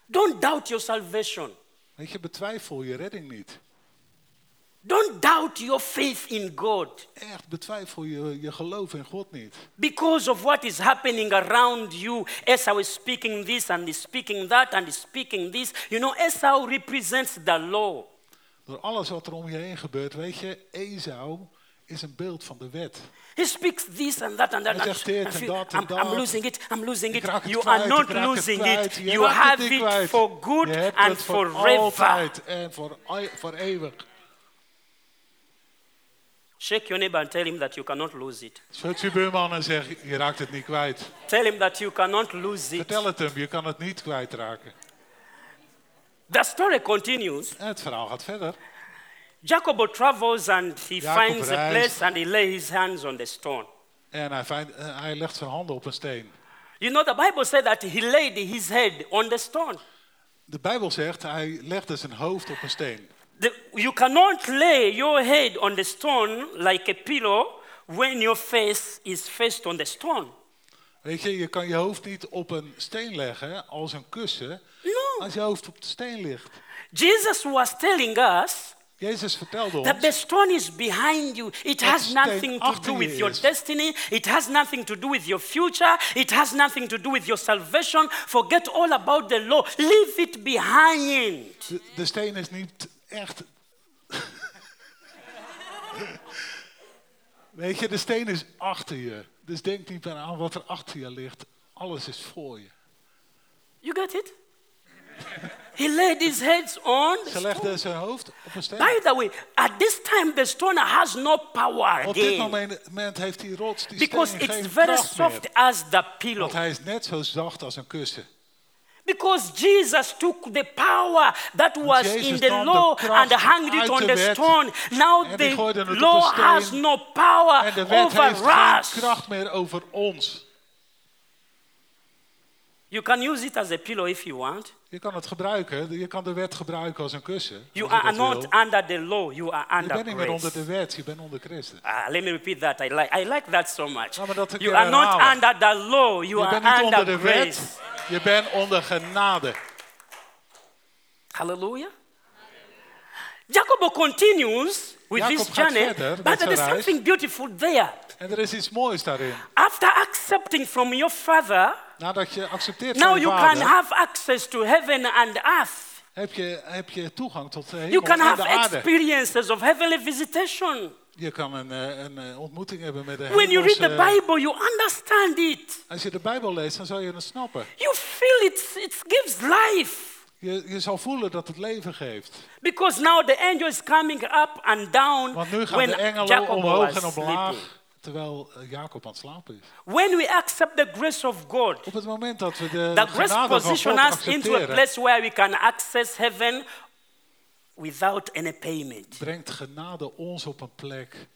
[SPEAKER 1] Don't doubt your salvation.
[SPEAKER 2] Weet je, betwijfel je redding niet.
[SPEAKER 1] Don't doubt your faith in God
[SPEAKER 2] Echt, betwijfel je, je geloof in God niet.
[SPEAKER 1] because of what is happening around you. Esau is speaking this and is speaking that and is speaking this. You know, Esau represents the law.
[SPEAKER 2] Door alles wat er om je heen gebeurt, weet je, Esau is een beeld van de wet.
[SPEAKER 1] He speaks this and that and that.
[SPEAKER 2] Hij
[SPEAKER 1] and
[SPEAKER 2] zegt dit en dat en
[SPEAKER 1] I'm, I'm losing it. I'm losing it. You
[SPEAKER 2] kwijt,
[SPEAKER 1] are not
[SPEAKER 2] ik raak het
[SPEAKER 1] losing it. You have
[SPEAKER 2] niet
[SPEAKER 1] it for good and forever.
[SPEAKER 2] altijd en voor, voor eeuwig.
[SPEAKER 1] Shake your neighbor and tell him that you cannot lose it.
[SPEAKER 2] Schud je buurman en zeg, je raakt het niet kwijt.
[SPEAKER 1] Tell him that you cannot lose it.
[SPEAKER 2] Vertel het hem, je kan het niet kwijtraken.
[SPEAKER 1] The story continues.
[SPEAKER 2] En het verhaal gaat verder.
[SPEAKER 1] Jacob travels and he
[SPEAKER 2] Jacob
[SPEAKER 1] finds a
[SPEAKER 2] reist.
[SPEAKER 1] place and he lays his hands on the stone.
[SPEAKER 2] En hij, vindt- eh, hij legt zijn handen op een steen.
[SPEAKER 1] You know, the Bible said that he laid his head on the stone.
[SPEAKER 2] De Bijbel zegt, hij legde zijn hoofd op een steen.
[SPEAKER 1] The- you cannot lay your head on the stone like a pillow when your face is faced on the stone.
[SPEAKER 2] Weet je, je kan je hoofd niet op een steen leggen als een kussen
[SPEAKER 1] No.
[SPEAKER 2] als je hoofd op de steen ligt.
[SPEAKER 1] Jesus was telling us
[SPEAKER 2] Jezus vertelde
[SPEAKER 1] that the stone is behind you. It has nothing to do with your destiny. It has nothing to do with your future. It has nothing to do with your salvation. Forget all about the law. Leave it behind.
[SPEAKER 2] de, de steen is niet echt... Weet je, de steen is achter je. Dus denk niet meer aan wat er achter je ligt. Alles is voor je.
[SPEAKER 1] You get it? he laid his hands on.
[SPEAKER 2] Ze legde zijn hoofd op een steen.
[SPEAKER 1] By the way, at this time the stone has no power
[SPEAKER 2] Op dit moment heeft die rots, die
[SPEAKER 1] because
[SPEAKER 2] steen,
[SPEAKER 1] it's
[SPEAKER 2] geen
[SPEAKER 1] very soft
[SPEAKER 2] meer.
[SPEAKER 1] as the pillow.
[SPEAKER 2] Want hij is net zo zacht als een kussen.
[SPEAKER 1] Because Jesus took the power that was in the law and hanged it on the stone. Now the
[SPEAKER 2] gooide het op de
[SPEAKER 1] law has no power
[SPEAKER 2] En de wet
[SPEAKER 1] over
[SPEAKER 2] heeft geen
[SPEAKER 1] us.
[SPEAKER 2] kracht meer over ons.
[SPEAKER 1] You can use it as a pillow if you want.
[SPEAKER 2] Je kan het gebruiken, je kan de wet gebruiken als een kussen.
[SPEAKER 1] You
[SPEAKER 2] je
[SPEAKER 1] are not
[SPEAKER 2] wil.
[SPEAKER 1] under the law, you are
[SPEAKER 2] Je
[SPEAKER 1] under
[SPEAKER 2] bent niet meer onder
[SPEAKER 1] grace.
[SPEAKER 2] de wet, je bent onder Christus.
[SPEAKER 1] Ah, let me repeat that. I like, I like that so much.
[SPEAKER 2] Een
[SPEAKER 1] You are not under the law, you
[SPEAKER 2] Je
[SPEAKER 1] are
[SPEAKER 2] bent niet onder
[SPEAKER 1] under
[SPEAKER 2] de wet,
[SPEAKER 1] grace.
[SPEAKER 2] je bent onder genade.
[SPEAKER 1] Hallelujah. Jacob continues with
[SPEAKER 2] Jacob
[SPEAKER 1] this journey,
[SPEAKER 2] verder
[SPEAKER 1] but there's
[SPEAKER 2] reis.
[SPEAKER 1] something beautiful there.
[SPEAKER 2] En er is iets moois daarin.
[SPEAKER 1] After accepting from your father,
[SPEAKER 2] Nadat je accepteert
[SPEAKER 1] now
[SPEAKER 2] van je
[SPEAKER 1] you can
[SPEAKER 2] vader,
[SPEAKER 1] have access to heaven and earth.
[SPEAKER 2] heb je, heb je toegang tot de
[SPEAKER 1] You
[SPEAKER 2] hemel
[SPEAKER 1] can
[SPEAKER 2] en
[SPEAKER 1] have
[SPEAKER 2] de aarde.
[SPEAKER 1] experiences of heavenly visitation.
[SPEAKER 2] Je kan een, eh, een eh, ontmoeting hebben met de
[SPEAKER 1] When you read the Bible, you understand it.
[SPEAKER 2] Als je de Bijbel leest, dan zal je het snappen.
[SPEAKER 1] You feel it, it gives life.
[SPEAKER 2] Je, je zal voelen dat het leven geeft.
[SPEAKER 1] Because now the angel is coming up and down
[SPEAKER 2] Want nu gaan
[SPEAKER 1] when
[SPEAKER 2] de engelen
[SPEAKER 1] Jacob
[SPEAKER 2] omhoog en omlaag,
[SPEAKER 1] sleeping.
[SPEAKER 2] Terwijl eh, Jacob aan het slapen is.
[SPEAKER 1] When we accept the grace of God,
[SPEAKER 2] Op het moment dat we de
[SPEAKER 1] the grace
[SPEAKER 2] genade van
[SPEAKER 1] position
[SPEAKER 2] God
[SPEAKER 1] us into a place where we can access heaven without any payment.
[SPEAKER 2] brengt genade ons op een plek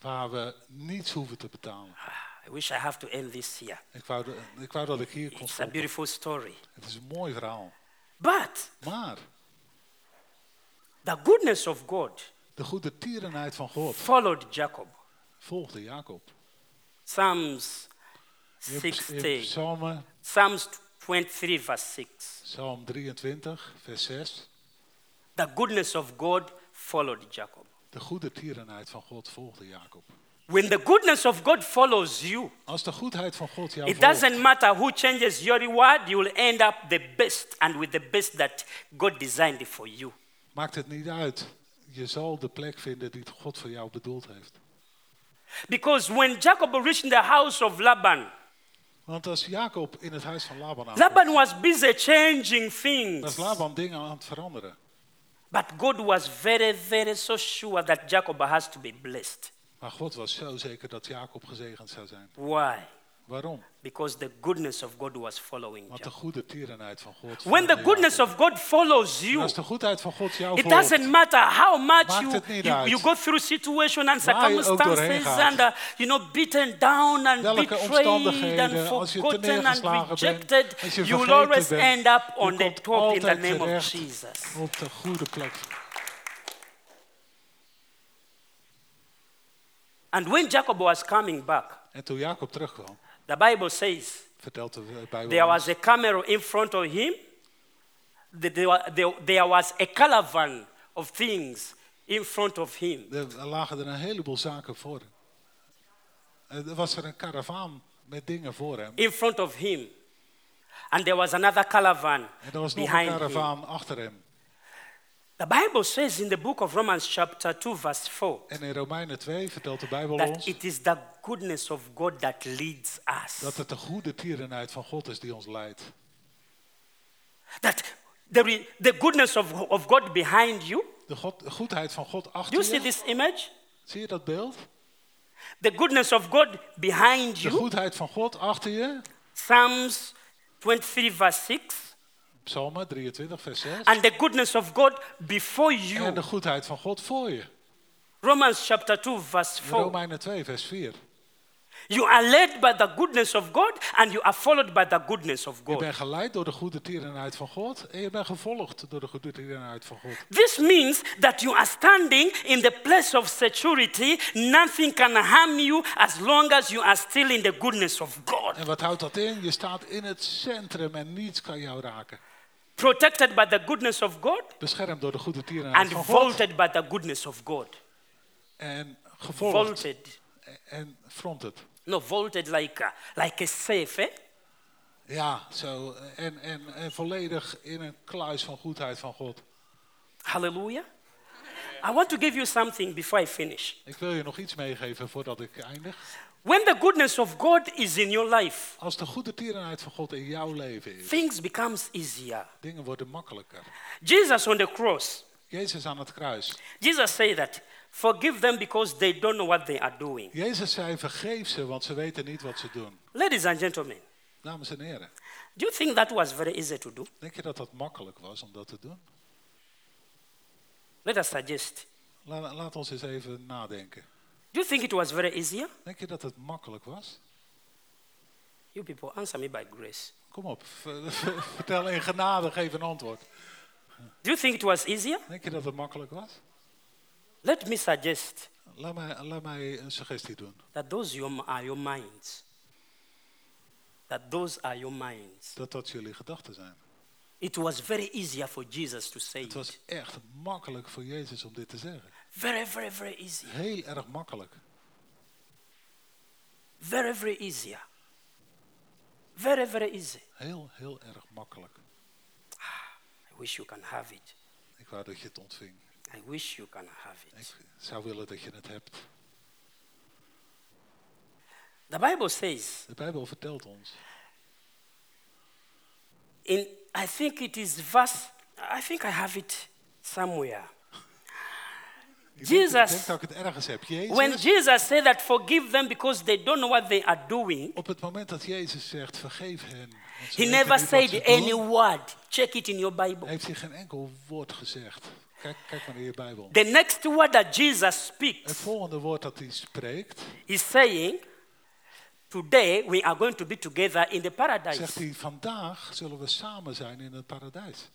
[SPEAKER 2] waar we niets hoeven te betalen.
[SPEAKER 1] I wish I have to end this here.
[SPEAKER 2] Ik wou, de- ik wou dat ik hier kon
[SPEAKER 1] It's a beautiful story.
[SPEAKER 2] Het is een mooi verhaal.
[SPEAKER 1] But
[SPEAKER 2] Maar
[SPEAKER 1] the goodness of God
[SPEAKER 2] de goede tierenheid van God
[SPEAKER 1] followed Jacob.
[SPEAKER 2] Volgde Jacob.
[SPEAKER 1] Psalms
[SPEAKER 2] In, in
[SPEAKER 1] 60,
[SPEAKER 2] Psalmen,
[SPEAKER 1] Psalms 23, verse 6.
[SPEAKER 2] Psalm 23, vers 6.
[SPEAKER 1] The goodness of God followed Jacob.
[SPEAKER 2] De goede tierenheid van God volgde Jacob.
[SPEAKER 1] When the goodness of God follows you,
[SPEAKER 2] Als de goedheid van God jou
[SPEAKER 1] it
[SPEAKER 2] volgt,
[SPEAKER 1] doesn't matter who changes your reward, you will end up the best and with the best that God designed for you.
[SPEAKER 2] maakt het niet uit. Je zal de plek vinden die God voor jou bedoeld heeft.
[SPEAKER 1] Because when Jacob reached the house of Laban,
[SPEAKER 2] Want als Jacob in het huis van Laban aankomt,
[SPEAKER 1] Laban was busy changing
[SPEAKER 2] was
[SPEAKER 1] things.
[SPEAKER 2] Laban dingen aan het veranderen.
[SPEAKER 1] But God was very, very so sure that Jacob has to be blessed.
[SPEAKER 2] Maar God was zo zeker dat Jacob gezegend zou zijn.
[SPEAKER 1] Why?
[SPEAKER 2] Waarom?
[SPEAKER 1] Because the goodness of God was following
[SPEAKER 2] Want de goede tierenheid van God.
[SPEAKER 1] When the goodness of God follows you,
[SPEAKER 2] als de goedheid van God jou
[SPEAKER 1] It doesn't matter how much you, you, you go through situation and
[SPEAKER 2] Waar je ook doorheen
[SPEAKER 1] circumstances and uh, you know beaten down and
[SPEAKER 2] Welke
[SPEAKER 1] betrayed and forgotten and
[SPEAKER 2] bent,
[SPEAKER 1] rejected, you will always
[SPEAKER 2] bent,
[SPEAKER 1] end up on the top in the name of Jesus.
[SPEAKER 2] op de goede plek.
[SPEAKER 1] And when Jacob was coming back,
[SPEAKER 2] En toen Jacob terugkwam,
[SPEAKER 1] the Bible says
[SPEAKER 2] vertelt de Bijbel
[SPEAKER 1] there was a camel in front of him. There, wa- there, there was a caravan of things in front of him.
[SPEAKER 2] er lagen er een heleboel zaken voor Er was er een karavaan met dingen voor hem.
[SPEAKER 1] In front of him. And there was another caravan
[SPEAKER 2] En er was nog een
[SPEAKER 1] behind
[SPEAKER 2] karavaan achter hem.
[SPEAKER 1] The Bible says in the book of Romans, chapter 2, verse 4,
[SPEAKER 2] En in Romeinen 2 vertelt de Bijbel
[SPEAKER 1] that
[SPEAKER 2] ons
[SPEAKER 1] it is the goodness of God that leads us.
[SPEAKER 2] dat het de goede tierenheid van God is die ons leidt.
[SPEAKER 1] That there is the goodness of, of God behind you.
[SPEAKER 2] De, God, de goedheid van God achter
[SPEAKER 1] you see
[SPEAKER 2] je.
[SPEAKER 1] this image?
[SPEAKER 2] Zie je dat beeld?
[SPEAKER 1] The goodness of God behind
[SPEAKER 2] De
[SPEAKER 1] you.
[SPEAKER 2] goedheid van God achter je.
[SPEAKER 1] Psalms 23, verse 6.
[SPEAKER 2] Psalmen 23, vers 6.
[SPEAKER 1] And the goodness of God before
[SPEAKER 2] En
[SPEAKER 1] you.
[SPEAKER 2] de goedheid van God voor je.
[SPEAKER 1] Romans chapter 2, verse 4.
[SPEAKER 2] Romeinen 2, vers 4.
[SPEAKER 1] You are led by the goodness of God and you are followed by the goodness of
[SPEAKER 2] Je
[SPEAKER 1] God.
[SPEAKER 2] bent geleid door de goede tierenheid van God. En je bent gevolgd door de goede tierenheid van God.
[SPEAKER 1] This means that you are standing in the place of security. Nothing can harm you as long as you are still in the goodness of God.
[SPEAKER 2] En wat houdt dat in? Je staat in het centrum en niets kan jou raken.
[SPEAKER 1] Protected by the goodness of God
[SPEAKER 2] Beschermd door de goede tierenheid
[SPEAKER 1] and
[SPEAKER 2] van God.
[SPEAKER 1] vaulted by the goodness of God.
[SPEAKER 2] En gevolgd
[SPEAKER 1] Vaulted.
[SPEAKER 2] en fronted.
[SPEAKER 1] No, vaulted like a, like a safe, eh?
[SPEAKER 2] Ja, zo. En, en, en volledig in een kluis van goedheid van God.
[SPEAKER 1] Hallelujah. I want to give you something before I finish.
[SPEAKER 2] Ik wil je nog iets meegeven voordat ik eindig.
[SPEAKER 1] When the goodness of God is in your life,
[SPEAKER 2] Als de goede tierenheid van God in jouw leven is,
[SPEAKER 1] things becomes easier.
[SPEAKER 2] dingen worden makkelijker.
[SPEAKER 1] Jesus on the cross,
[SPEAKER 2] Jezus aan het kruis.
[SPEAKER 1] Jesus said that, forgive them because they don't know what they are doing.
[SPEAKER 2] Jezus zei, vergeef ze, want ze weten niet wat ze doen.
[SPEAKER 1] Ladies and gentlemen,
[SPEAKER 2] Dames en heren,
[SPEAKER 1] do you think that was very easy to do?
[SPEAKER 2] denk je dat dat makkelijk was om dat te doen?
[SPEAKER 1] Let us suggest.
[SPEAKER 2] La- laat ons eens even nadenken.
[SPEAKER 1] Do you think it was very easier?
[SPEAKER 2] Denk je dat het makkelijk was?
[SPEAKER 1] You people answer me by grace.
[SPEAKER 2] Kom op, vertel in genade, geef een antwoord.
[SPEAKER 1] Do you think it was easier?
[SPEAKER 2] Denk je dat het makkelijk was?
[SPEAKER 1] Let me suggest
[SPEAKER 2] Laat mij, laat mij een suggestie doen.
[SPEAKER 1] that those are your minds. That those are your minds.
[SPEAKER 2] Dat dat jullie gedachten zijn.
[SPEAKER 1] It was very easier for Jesus to say
[SPEAKER 2] Het was echt makkelijk voor Jezus om dit te zeggen.
[SPEAKER 1] Very, very, very easy.
[SPEAKER 2] Heel erg makkelijk.
[SPEAKER 1] Very, very easier. Very, very easy.
[SPEAKER 2] Heel, heel erg makkelijk.
[SPEAKER 1] I wish you can have it.
[SPEAKER 2] Ik wou dat je het ontving.
[SPEAKER 1] I wish you can have
[SPEAKER 2] Ik
[SPEAKER 1] it.
[SPEAKER 2] zou willen dat je het hebt.
[SPEAKER 1] The Bible says
[SPEAKER 2] De Bijbel vertelt ons.
[SPEAKER 1] in I think it is verse I think I have it somewhere.
[SPEAKER 2] Ik denk, ik
[SPEAKER 1] Jesus-
[SPEAKER 2] denk dat ik het ergens heb.
[SPEAKER 1] When Jesus said that forgive them because they don't know what they are doing,
[SPEAKER 2] op het moment dat Jezus zegt, vergeef hen.
[SPEAKER 1] he never said any word. Check it in your Bible.
[SPEAKER 2] Heeft hij geen enkel woord gezegd. Kijk, kijk maar in je Bijbel.
[SPEAKER 1] The next word that Jesus
[SPEAKER 2] Het
[SPEAKER 1] speaks
[SPEAKER 2] volgende woord dat hij spreekt,
[SPEAKER 1] is saying, Today we are going to be together in the
[SPEAKER 2] zegt
[SPEAKER 1] paradise.
[SPEAKER 2] hij, vandaag zullen we samen zijn in het paradijs.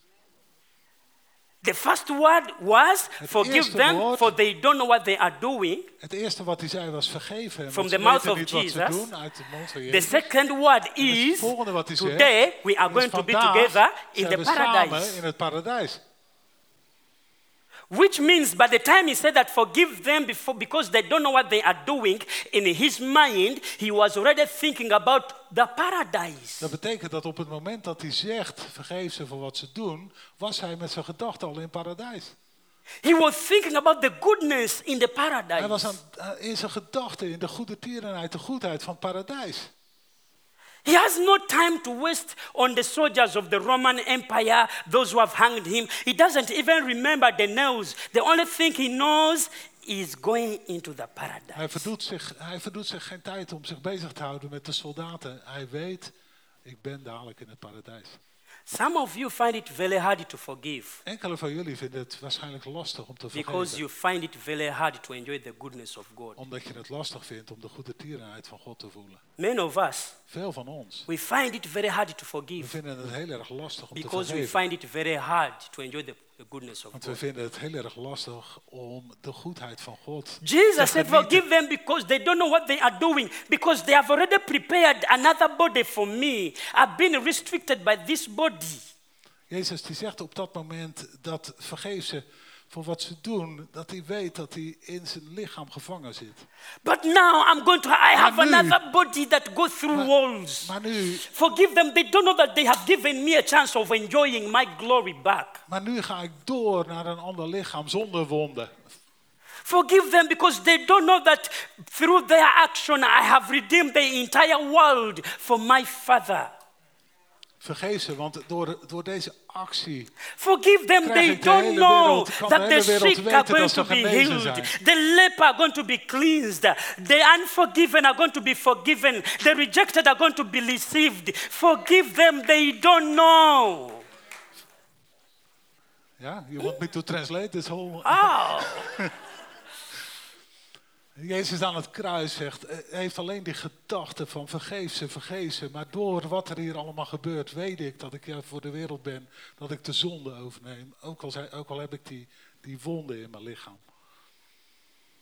[SPEAKER 1] The first word was, Forgive them,
[SPEAKER 2] woord-
[SPEAKER 1] for they don't know what they are doing.
[SPEAKER 2] Het eerste wat hij zei was vergeven
[SPEAKER 1] From the mouth of
[SPEAKER 2] niet wat ze
[SPEAKER 1] Jesus.
[SPEAKER 2] doen uit de mond van
[SPEAKER 1] The second word is,
[SPEAKER 2] volgende wat hij zegt,
[SPEAKER 1] Today we are going to be together in the paradise.
[SPEAKER 2] in het paradijs.
[SPEAKER 1] Which means by the time he said that forgive them before, because they don't know what they are doing, in his mind, he was already thinking about the paradise.
[SPEAKER 2] Dat betekent dat op het moment dat hij zegt, vergeef ze voor wat ze doen, was hij met zijn gedachten al in paradijs.
[SPEAKER 1] He was thinking about the goodness in the
[SPEAKER 2] Hij was
[SPEAKER 1] paradise.
[SPEAKER 2] aan, in zijn gedachten in de goede tierenheid, de goedheid van paradijs.
[SPEAKER 1] He has no time to waste on the soldiers of the Roman Empire, those who have hanged him. He doesn't even remember the nails. The only thing he knows is going into the
[SPEAKER 2] Hij
[SPEAKER 1] paradise.
[SPEAKER 2] verdoet, zich, hij verdoet zich geen tijd om zich bezig te houden met de soldaten. Hij weet, ik ben dadelijk in het paradijs.
[SPEAKER 1] Some of you find it very hard to forgive
[SPEAKER 2] Enkele van jullie vinden het waarschijnlijk lastig om te vergeven.
[SPEAKER 1] because you find it very hard to enjoy the goodness of God.
[SPEAKER 2] Omdat je het lastig vindt om de goede tierenheid van God te voelen.
[SPEAKER 1] Many of us,
[SPEAKER 2] Veel van ons.
[SPEAKER 1] we find it very hard to forgive.
[SPEAKER 2] We vinden het heel erg lastig om te vergeven.
[SPEAKER 1] because we find it very hard to enjoy the, the goodness of
[SPEAKER 2] Want we
[SPEAKER 1] God.
[SPEAKER 2] vinden het heel erg lastig om de goedheid van God
[SPEAKER 1] Jesus
[SPEAKER 2] te
[SPEAKER 1] said. Forgive them because they don't know what they are doing, because they have already prepared another body for me. I've been restricted by this body.
[SPEAKER 2] Jezus die zegt op dat moment dat vergeef ze voor wat ze doen, dat hij weet dat hij in zijn lichaam gevangen zit.
[SPEAKER 1] But now I'm going to, I have
[SPEAKER 2] nu-
[SPEAKER 1] another body that goes through
[SPEAKER 2] Maar-
[SPEAKER 1] walls.
[SPEAKER 2] Maar nu,
[SPEAKER 1] Forgive them. They don't know that they have given me a chance of enjoying my glory back.
[SPEAKER 2] maar nu ga ik door naar een ander lichaam zonder wonden.
[SPEAKER 1] Forgive them because they don't know that through their action I have redeemed the entire world for my Father.
[SPEAKER 2] Vergeef ze, want door, door deze actie
[SPEAKER 1] Forgive them, they don't know
[SPEAKER 2] wereld- kan de
[SPEAKER 1] that the sick are going to be healed,
[SPEAKER 2] zijn.
[SPEAKER 1] the leper are going to be cleansed, the unforgiven are going to be forgiven, the rejected are going to be received. Forgive them, they don't know.
[SPEAKER 2] Yeah, you want me to translate this whole...
[SPEAKER 1] Oh,
[SPEAKER 2] Jezus aan het kruis zegt, eh, heeft alleen die gedachte van vergeef ze, vergeef ze. Maar door wat er hier allemaal gebeurt, weet ik dat ik ja, voor de wereld ben, dat ik de zonde overneem. Ook al, ook al heb ik die, die wonden in mijn lichaam.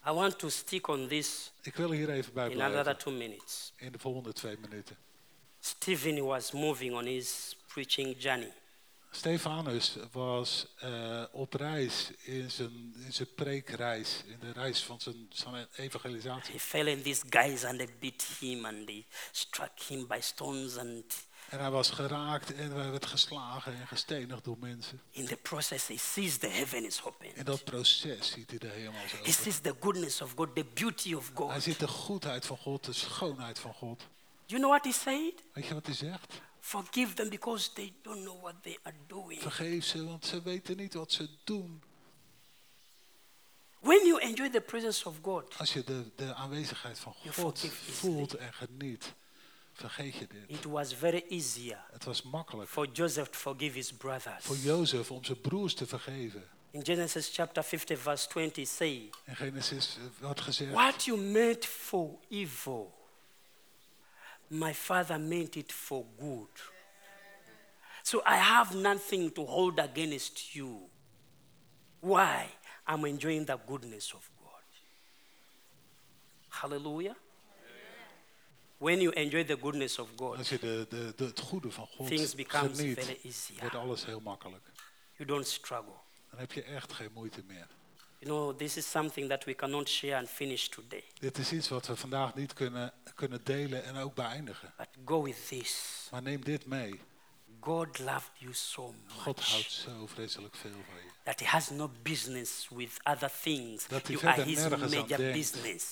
[SPEAKER 1] I want to stick on this
[SPEAKER 2] Ik wil hier even bij
[SPEAKER 1] in another
[SPEAKER 2] blijven
[SPEAKER 1] two minutes.
[SPEAKER 2] in de volgende twee minuten.
[SPEAKER 1] Stephen was moving on his preaching journey.
[SPEAKER 2] Stefanus was eh, op reis in zijn, in zijn preekreis, in de reis van zijn, zijn evangelisatie.
[SPEAKER 1] He fell and these guys and they beat him and they struck him by stones and
[SPEAKER 2] En hij was geraakt en hij werd geslagen en gestenigd door mensen.
[SPEAKER 1] In the process, he sees the heaven is open.
[SPEAKER 2] In dat proces ziet hij de hemel zo
[SPEAKER 1] He
[SPEAKER 2] open.
[SPEAKER 1] sees the goodness of God, the beauty of
[SPEAKER 2] Hij
[SPEAKER 1] God.
[SPEAKER 2] ziet de goedheid van God, de schoonheid van God.
[SPEAKER 1] You know what he said?
[SPEAKER 2] Weet je wat hij zegt?
[SPEAKER 1] Forgive them because they don't know what they are doing.
[SPEAKER 2] Vergeef ze, want ze weten niet wat ze doen.
[SPEAKER 1] When you enjoy the presence of God,
[SPEAKER 2] Als je de, de aanwezigheid van
[SPEAKER 1] You
[SPEAKER 2] God
[SPEAKER 1] forgive easily.
[SPEAKER 2] voelt en geniet, vergeet je dit.
[SPEAKER 1] it was very easier
[SPEAKER 2] Het was makkelijk
[SPEAKER 1] for Joseph to forgive his brothers.
[SPEAKER 2] voor Jozef om zijn broers te vergeven.
[SPEAKER 1] In Genesis chapter 50, verse 20, say,
[SPEAKER 2] In Genesis eh, wordt gezegd,
[SPEAKER 1] What you meant for evil, my father meant it for good. So I have nothing to hold against you. Why? I'm enjoying the goodness of God. Hallelujah. When you enjoy the goodness of God,
[SPEAKER 2] als je de, de, de, het goede van God
[SPEAKER 1] Things becomes very easier.
[SPEAKER 2] wordt alles heel makkelijk.
[SPEAKER 1] you don't struggle.
[SPEAKER 2] Dan heb je echt geen moeite meer.
[SPEAKER 1] You know, this is something that we cannot share and finish today.
[SPEAKER 2] Dit is iets wat we vandaag niet kunnen, kunnen delen en ook beëindigen.
[SPEAKER 1] But go with this.
[SPEAKER 2] Maar neem dit mee.
[SPEAKER 1] God loved you so
[SPEAKER 2] God
[SPEAKER 1] much
[SPEAKER 2] houdt zo vreselijk veel van je.
[SPEAKER 1] that He has no business with other things.
[SPEAKER 2] Dat hij
[SPEAKER 1] You are
[SPEAKER 2] verder
[SPEAKER 1] His
[SPEAKER 2] nergens aan
[SPEAKER 1] major
[SPEAKER 2] denkt.
[SPEAKER 1] business.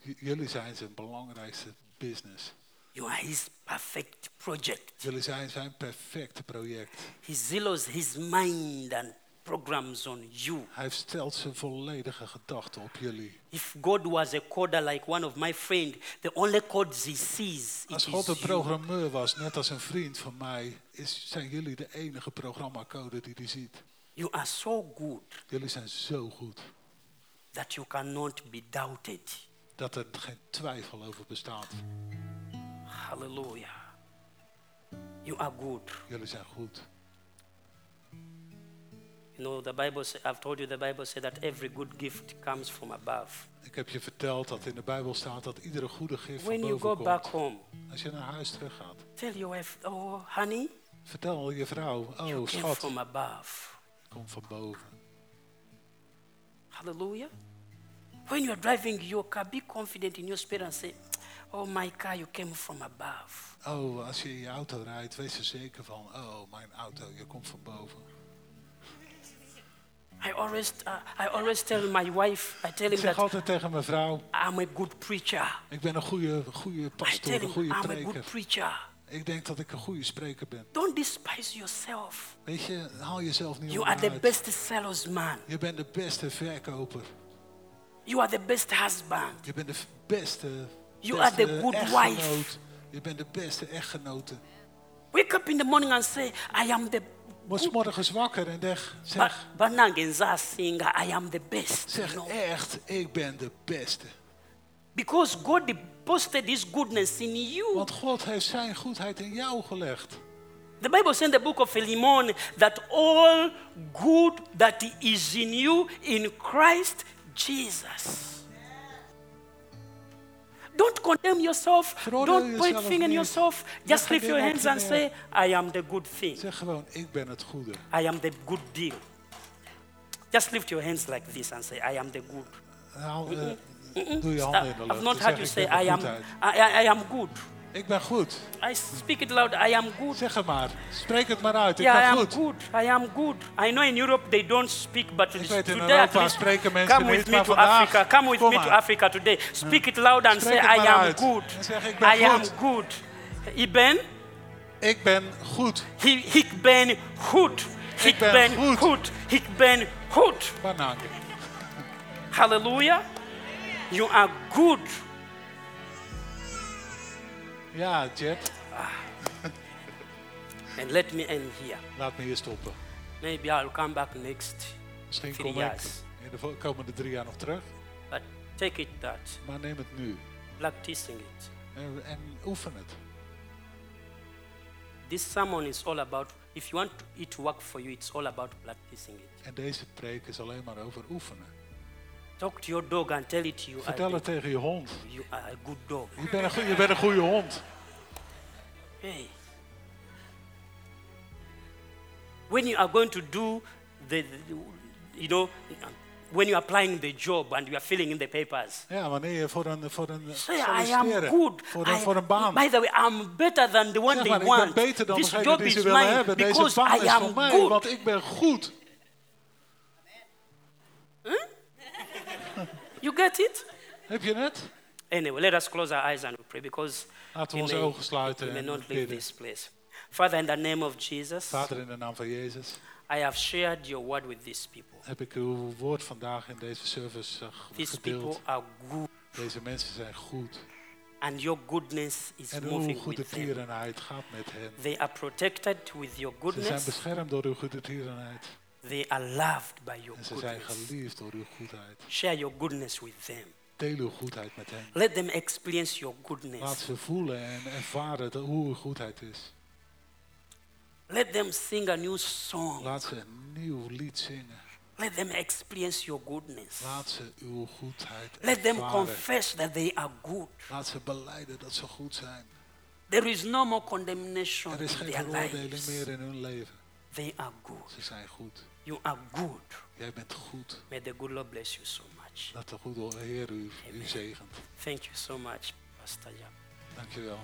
[SPEAKER 2] J- Jullie zijn zijn belangrijkste business.
[SPEAKER 1] You are His perfect project.
[SPEAKER 2] Jullie zijn zijn perfecte project.
[SPEAKER 1] He zealots His mind and programs on you.
[SPEAKER 2] Hij stelt zijn volledige gedachten op jullie.
[SPEAKER 1] If God was a coder like one of my friends, the only codes He sees
[SPEAKER 2] Als God een programmeur was, net als een vriend van mij, is, zijn jullie de enige programmacode die hij ziet.
[SPEAKER 1] You are so good
[SPEAKER 2] Jullie zijn zo goed
[SPEAKER 1] that you cannot be doubted.
[SPEAKER 2] dat er geen twijfel over bestaat.
[SPEAKER 1] Hallelujah. You are good.
[SPEAKER 2] Jullie zijn goed.
[SPEAKER 1] You know, the Bible, I've told you the Bible said that every good gift comes from above.
[SPEAKER 2] Ik heb je verteld dat in de Bijbel staat dat iedere goede gift van
[SPEAKER 1] When you
[SPEAKER 2] boven
[SPEAKER 1] go back
[SPEAKER 2] komt.
[SPEAKER 1] home,
[SPEAKER 2] Als je naar huis terug gaat,
[SPEAKER 1] tell your wife, oh, honey,
[SPEAKER 2] vertel je vrouw,
[SPEAKER 1] you
[SPEAKER 2] oh
[SPEAKER 1] came
[SPEAKER 2] schat,
[SPEAKER 1] from above.
[SPEAKER 2] kom van boven.
[SPEAKER 1] Hallelujah. When you are driving your car, be confident in your spirit and say, oh, my car, you came from above.
[SPEAKER 2] Oh, als je in je auto rijdt, wees er zeker van, oh mijn auto, je komt van boven.
[SPEAKER 1] I always, uh, I always tell my wife, I tell
[SPEAKER 2] Ik
[SPEAKER 1] him
[SPEAKER 2] zeg
[SPEAKER 1] that
[SPEAKER 2] altijd tegen mijn vrouw,
[SPEAKER 1] I'm a good preacher.
[SPEAKER 2] ik ben een goede, goede
[SPEAKER 1] I
[SPEAKER 2] pastoor,
[SPEAKER 1] tell
[SPEAKER 2] een
[SPEAKER 1] him
[SPEAKER 2] goede
[SPEAKER 1] I'm a
[SPEAKER 2] preker.
[SPEAKER 1] good preacher.
[SPEAKER 2] Ik denk dat ik een goede spreker ben.
[SPEAKER 1] Don't despise yourself.
[SPEAKER 2] Weet je, haal jezelf niet
[SPEAKER 1] You are the
[SPEAKER 2] onderuit.
[SPEAKER 1] best salesman.
[SPEAKER 2] Je bent de beste verkoper.
[SPEAKER 1] You are the best husband.
[SPEAKER 2] Je bent de f- beste,
[SPEAKER 1] You are the good
[SPEAKER 2] echtgenoot.
[SPEAKER 1] wife.
[SPEAKER 2] Je bent de beste echtgenote.
[SPEAKER 1] Wake up in the morning and say, I am the
[SPEAKER 2] Word morgens wakker en zeg, zeg,
[SPEAKER 1] banange nzasinga i am the best
[SPEAKER 2] zeg
[SPEAKER 1] you know?
[SPEAKER 2] echt, ik ben de beste.
[SPEAKER 1] because god posted his goodness in you
[SPEAKER 2] Want God heeft zijn goedheid in jou gelegd.
[SPEAKER 1] the bible says in the book of philemon that all good that is in you in christ jesus don't condemn yourself. Don't point finger in yourself. Just lift your hands and say i am the good thing.
[SPEAKER 2] Zeg gewoon, ik ben het goede.
[SPEAKER 1] i am the good deal. Just lift your hands like this and say i am the good.
[SPEAKER 2] Haal, eh, doe je
[SPEAKER 1] Uh,
[SPEAKER 2] handen in de
[SPEAKER 1] I've not heard you say I am. I, I am good.
[SPEAKER 2] Ik ben goed.
[SPEAKER 1] I speak it loud. I am good.
[SPEAKER 2] Zeg het maar. Spreek het maar uit. Ik
[SPEAKER 1] Yeah, I
[SPEAKER 2] ben
[SPEAKER 1] am
[SPEAKER 2] goed.
[SPEAKER 1] good. I am good. I know in Europe they don't speak, but
[SPEAKER 2] Ik weet, in
[SPEAKER 1] today
[SPEAKER 2] Europa spreken mensen
[SPEAKER 1] come with me to Africa. Come with me to. Africa today. Speak it loud and
[SPEAKER 2] Spreek
[SPEAKER 1] say I am
[SPEAKER 2] uit.
[SPEAKER 1] good.
[SPEAKER 2] Zeg, ik ben
[SPEAKER 1] I am
[SPEAKER 2] goed.
[SPEAKER 1] good. Iben,
[SPEAKER 2] Ik ben goed.
[SPEAKER 1] ik ben goed. Ik
[SPEAKER 2] ben
[SPEAKER 1] ben
[SPEAKER 2] goed.
[SPEAKER 1] goed. Ik ben goed.
[SPEAKER 2] Banaan.
[SPEAKER 1] Hallelujah. You are good.
[SPEAKER 2] Ja, Jet.
[SPEAKER 1] And let me end here.
[SPEAKER 2] Laat me hier stoppen.
[SPEAKER 1] Maybe I'll come back next
[SPEAKER 2] Misschien kom ik
[SPEAKER 1] years.
[SPEAKER 2] in de komende drie jaar nog terug.
[SPEAKER 1] But take it that,
[SPEAKER 2] Maar neem het nu.
[SPEAKER 1] practicing it.
[SPEAKER 2] En, en oefen het.
[SPEAKER 1] This sermon is all about, if you want it to work for you, it's all about practicing it.
[SPEAKER 2] En deze preek is alleen maar over oefenen.
[SPEAKER 1] Talk to your dog and tell it you are,
[SPEAKER 2] Vertel het tegen je hond.
[SPEAKER 1] you are a good dog.
[SPEAKER 2] Je bent een, je bent een goede hond.
[SPEAKER 1] Hey. When you are going to do the, you know, when you're applying the job and you are filling in the papers.
[SPEAKER 2] Ja, wanneer je voor een, voor een
[SPEAKER 1] Say, I am good.
[SPEAKER 2] voor een,
[SPEAKER 1] I-
[SPEAKER 2] voor een baan.
[SPEAKER 1] By the way, I'm better than the one
[SPEAKER 2] Zeg
[SPEAKER 1] they
[SPEAKER 2] maar, ik ben
[SPEAKER 1] want.
[SPEAKER 2] beter dan
[SPEAKER 1] This
[SPEAKER 2] degene
[SPEAKER 1] job
[SPEAKER 2] die ze willen hebben. Deze
[SPEAKER 1] because
[SPEAKER 2] baan
[SPEAKER 1] I
[SPEAKER 2] is
[SPEAKER 1] am
[SPEAKER 2] voor mij,
[SPEAKER 1] good.
[SPEAKER 2] want ik ben goed.
[SPEAKER 1] You get it?
[SPEAKER 2] Heb je het?
[SPEAKER 1] Anyway, let us close our eyes and we pray because
[SPEAKER 2] Laten we onze
[SPEAKER 1] may,
[SPEAKER 2] ogen sluiten
[SPEAKER 1] we may
[SPEAKER 2] en
[SPEAKER 1] not leave
[SPEAKER 2] bidden.
[SPEAKER 1] this place. Father, in the name of Jesus,
[SPEAKER 2] Vader, in de naam van Jezus,
[SPEAKER 1] I have shared your word with these people.
[SPEAKER 2] heb ik uw woord vandaag in deze service eh,
[SPEAKER 1] These people
[SPEAKER 2] gedeeld.
[SPEAKER 1] are good,
[SPEAKER 2] Deze mensen zijn goed.
[SPEAKER 1] and your goodness is
[SPEAKER 2] En uw
[SPEAKER 1] moving
[SPEAKER 2] goede
[SPEAKER 1] with them.
[SPEAKER 2] tierenheid gaat met hen.
[SPEAKER 1] They are protected with your
[SPEAKER 2] Ze zijn
[SPEAKER 1] goodness.
[SPEAKER 2] beschermd door uw goede tierenheid.
[SPEAKER 1] They are loved by your
[SPEAKER 2] En ze zijn
[SPEAKER 1] goodness.
[SPEAKER 2] geliefd door uw goedheid.
[SPEAKER 1] Share your goodness with them.
[SPEAKER 2] Deel uw goedheid met hen.
[SPEAKER 1] Let them experience your
[SPEAKER 2] Laat
[SPEAKER 1] goodness.
[SPEAKER 2] ze voelen en ervaren dat- hoe uw goedheid is.
[SPEAKER 1] Let them sing a new song.
[SPEAKER 2] Laat ze een nieuw lied zingen.
[SPEAKER 1] Let them experience your goodness.
[SPEAKER 2] Laat ze uw goedheid
[SPEAKER 1] Let them
[SPEAKER 2] ervaren.
[SPEAKER 1] confess that they are good.
[SPEAKER 2] Laat ze beleiden dat ze goed zijn.
[SPEAKER 1] There is no more condemnation
[SPEAKER 2] Er is
[SPEAKER 1] in
[SPEAKER 2] geen
[SPEAKER 1] their
[SPEAKER 2] veroordeling
[SPEAKER 1] lives.
[SPEAKER 2] meer in hun leven.
[SPEAKER 1] They are good.
[SPEAKER 2] Ze zijn goed.
[SPEAKER 1] You are good.
[SPEAKER 2] Jij bent goed.
[SPEAKER 1] May the good Lord bless you so much.
[SPEAKER 2] Dat de goede Heer u, u zegent.
[SPEAKER 1] Thank you so much, Pastor je
[SPEAKER 2] wel.